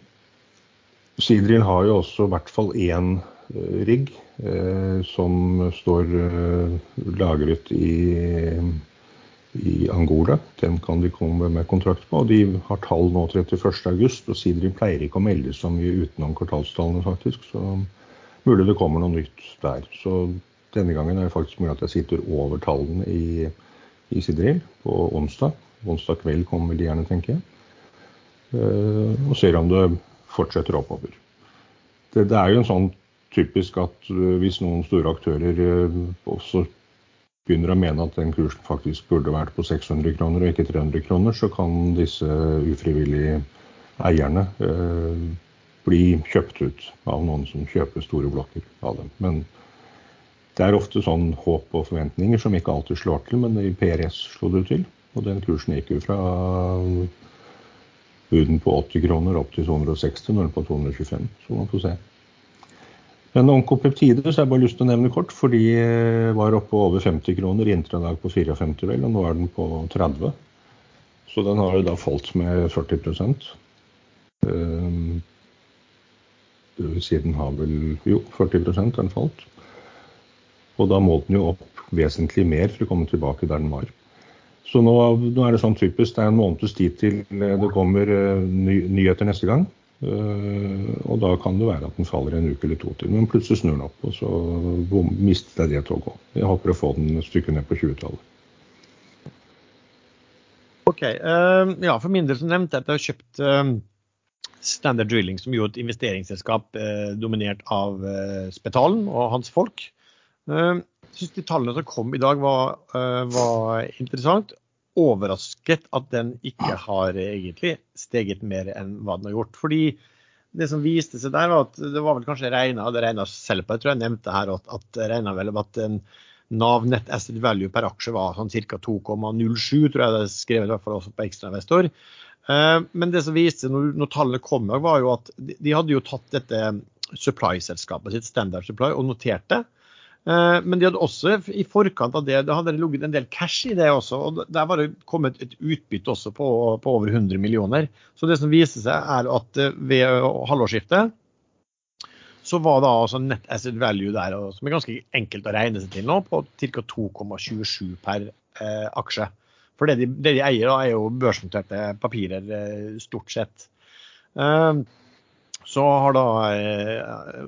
Sidril har jo også i hvert fall én uh, rigg uh, som står lagret i, i, Angola. Den kan de komme med kontrakt på. og De har tall nå 31.8, og Sidril pleier ikke å melde så mye utenom kvartalstallene, faktisk. Så mulig det kommer noe nytt der. Så denne gangen er det faktisk mulig at jeg sitter over tallene i, i Sidril på onsdag. Onsdag kveld kommer de gjerne, tenker jeg. Eh, og ser om det fortsetter oppover. Det, det, er jo en sånn typisk at eh, hvis noen store aktører eh, også begynner å mene at den kursen faktisk burde vært på 600 kroner og ikke 300 kroner, så kan disse ufrivillige eierne eh, bli kjøpt ut av noen som kjøper store blokker av dem. Men det er ofte sånn håp og forventninger som ikke alltid slår til, men i PRS slo det til. Og den kursen gikk jo fra buden på 80 kroner opp til 260, nå er den på 225. Så man får se. Men onkopeptider så har jeg bare lyst til å nevne kort, for de eh, var oppe over 50 kroner, intradag på 54 vel, og nå er den på 30. Så den har jo da falt med 40 um, Siden har vel Jo, 40 har den falt. Og da må den jo opp vesentlig mer for å komme tilbake der den var. Så nå, nå er det sånn typisk, det er en måneds tid til det kommer uh, ny, nyheter neste gang. Uh, og da kan det være at den faller en uke eller to til. Men plutselig snur den opp, og så bom, mister jeg det toget òg. Jeg håper å få den et stykke ned på 20-tallet. Ok, uh, ja, For min del som nevnt, at jeg har kjøpt uh, Standard Drilling, som jo et investeringsselskap dominert av Spetalen og hans folk. Syns de tallene som kom i dag var, var interessant overrasket at den ikke har egentlig steget mer enn hva den har gjort. Fordi det som viste seg der, var at det var vel kanskje regna, det regna selv på, jeg tror jeg nevnte her at, at regna vel at en Nav Net Asset Value per aksje var sånn ca. 2,07, tror jeg det er skrevet i hvert fall også på ekstrainvestor. Eh, men det som viste seg når, når tallene kom, var jo at de hadde jo tatt dette supply-selskapet sitt, Standard Supply, og notert det. Eh, men de hadde også i forkant av det, det hadde ligget en del cash i det også. og Der var det kommet et utbytte også på, på over 100 millioner. Så det som viser seg, er at eh, ved halvårsskiftet så var da altså net asset value der, som er ganske enkelt å regne seg til nå, på ca. 2,27 per eh, aksje. For det de, det de eier, da, er jo børsnoterte papirer, eh, stort sett. Eh, så har da eh,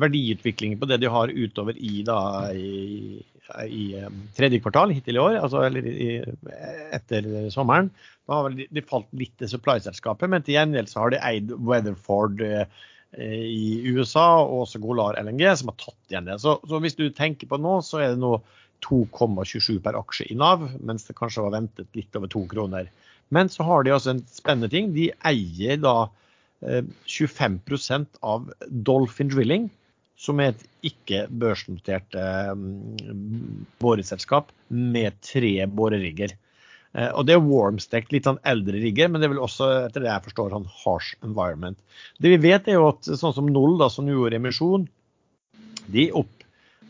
verdiutviklingen på det de har utover i, da, i, i um, tredje kvartal hittil i år, altså i, etter sommeren, da har de, de falt litt til supply-selskapet, men til gjengjeld så har de eid Weatherford eh, i USA og også Golar LNG, som har tatt igjen det. Så, så hvis du tenker på nå, så er det nå 2,27 per aksje i Nav, mens det kanskje var ventet litt over to kroner. Men så har de også en spennende ting. De eier da 25 eh, av Dolphin Drilling, som er et ikke-børsnotert eh, boreselskap med tre borerigger. Eh, og Det er warmstekt, litt sånn eldre rigger, men det er vel også etter det jeg forstår, sånn harsh environment. Det vi vet er jo at sånn som Null, da, som gjorde emisjon, de opp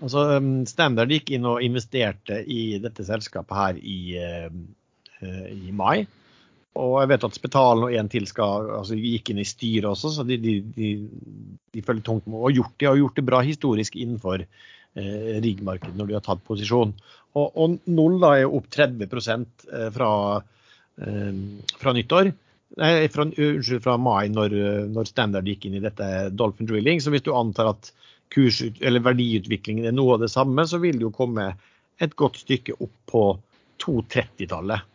Altså Standard gikk inn og investerte i dette selskapet her i, i mai. Og jeg vet at Spetalen og en til skal, altså, gikk inn i styret også, så de, de, de, de følger tungt med. Og gjort, de har gjort det bra historisk innenfor eh, riggmarkedet når de har tatt posisjon. Og, og Null da er opp 30 eh, fra, eh, fra nyttår. Nei, fra, unnskyld, fra mai, når, når, Standard gikk inn i dette Dolphin Drilling. Så hvis du antar at kurs, eller verdiutviklingen er noe av det samme, så vil det jo komme et godt stykke opp på 230-tallet.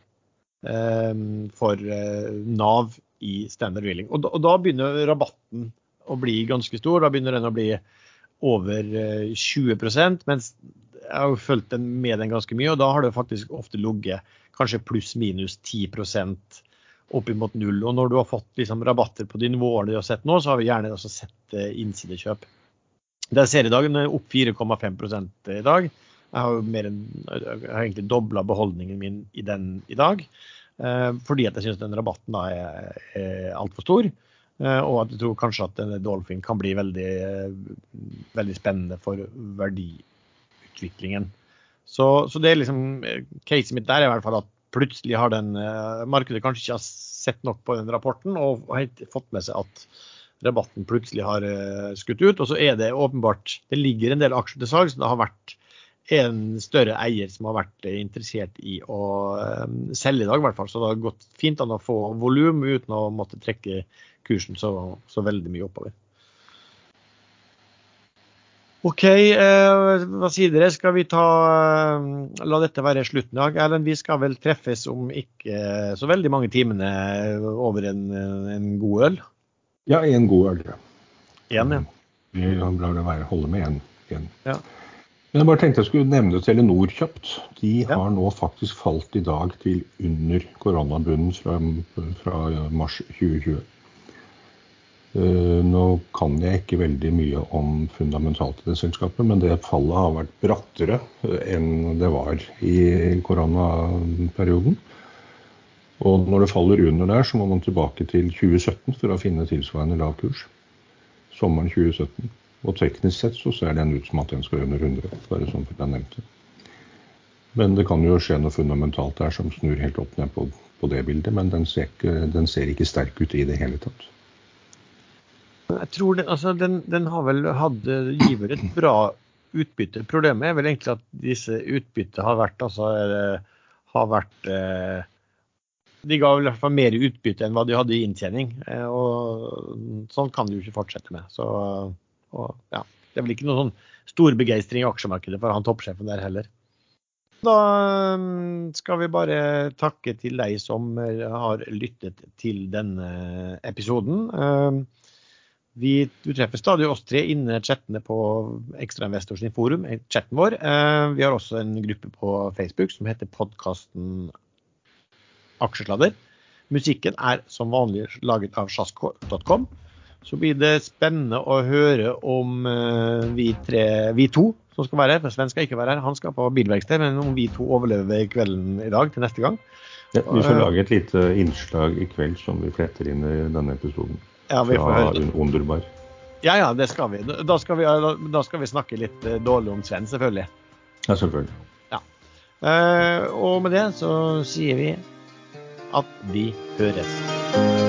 Ehm, for eh, Nav i standard drilling. Og da, og da, begynner rabatten å bli ganske stor. Da begynner den å bli over 20 eh, mens jeg har jo fulgt den med den ganske mye, og da har det faktisk ofte ligget kanskje pluss-minus 10% opp imot null. Og når du har fått liksom, rabatter på de nivåene du har sett nå, så har vi gjerne også sett eh, innsidekjøp. Det jeg ser i dag, er opp 4,5 i dag. Jeg har jo mer enn, jeg har egentlig dobla beholdningen min i den i dag. Eh, fordi at jeg syns den rabatten da er, er altfor stor. Eh, og at jeg tror kanskje at Dolphin kan bli veldig, veldig spennende for verdiutviklingen. Så, så, det er liksom caset mitt der er i hvert fall at plutselig har den eh, markedet kanskje ikke har sett nok på den rapporten og har fått med seg at rabatten plutselig har skutt ut. Og så er det åpenbart Det ligger en del aksjer til salgs. det har vært en større eier som har vært interessert i å um, selge i dag, i hvert fall. Så det har gått fint an å få volum uten å måtte trekke kursen så, så veldig mye oppover. OK, eh, hva sier dere? Skal vi ta eh, La dette være slutten i dag. Erlend, vi skal vel treffes om ikke så veldig mange timene over en, en god øl? Ja, en god øl. Ja. En, ja. Vi lar det være, holde med én. Ja. Men jeg bare tenkte jeg skulle nevne Telenor kjapt. De har ja. nå faktisk falt i dag til under koronabunnen fra, fra mars 2020. Uh, eh, nå kan jeg ikke veldig mye om fundamentalt i det selskapet, men det fallet har vært brattere enn det var i koronaperioden. Og når det faller under der, så må man tilbake til 2017 for å finne tilsvarende lav kurs. Sommeren 2017. Og teknisk sett så ser den ut som at den skal under 100, bare som jeg nevnte. Men det kan jo skje noe fundamentalt der som snur helt opp ned på, på det bildet. Men den ser, ikke, den ser, ikke, sterk ut i det hele tatt. Jeg tror den, altså den, den har vel hatt giver et bra utbytte. Problemet er vel egentlig at disse utbyttene har vært, altså, har vært eh, De ga vel i hvert fall mer utbytte enn hva de hadde i inntjening. Eh, og Sånn kan de jo ikke fortsette med. Så, og, ja, det er vel ikke noen sånn stor begeistring i aksjemarkedet for han toppsjefen der heller. Da um, skal vi bare takke til deg som eh, har lyttet til denne episoden. Um, vi, du treffer stadig oss tre innen chattene på Ekstrainvestor sin forum, eh, chatten vår. Uh, vi har også en gruppe på Facebook som heter podkasten Aksjesladder. Musikken er som vanlig laget av sjasko.com. Så blir det spennende å høre om vi, tre, vi to som skal være her. For Sven skal ikke være her, han skal på bilverksted. Men om vi to overlever kvelden i dag til neste gang ja, Vi får lage et lite innslag i kveld som vi fletter inn i denne episoden. Ja, vi får høre. Underbar. Ja, ja, det skal vi. Da skal vi, da skal vi snakke litt eh, dårlig om Sven, selvfølgelig. Ja, selvfølgelig. Ja. Og med det så sier vi at vi høres.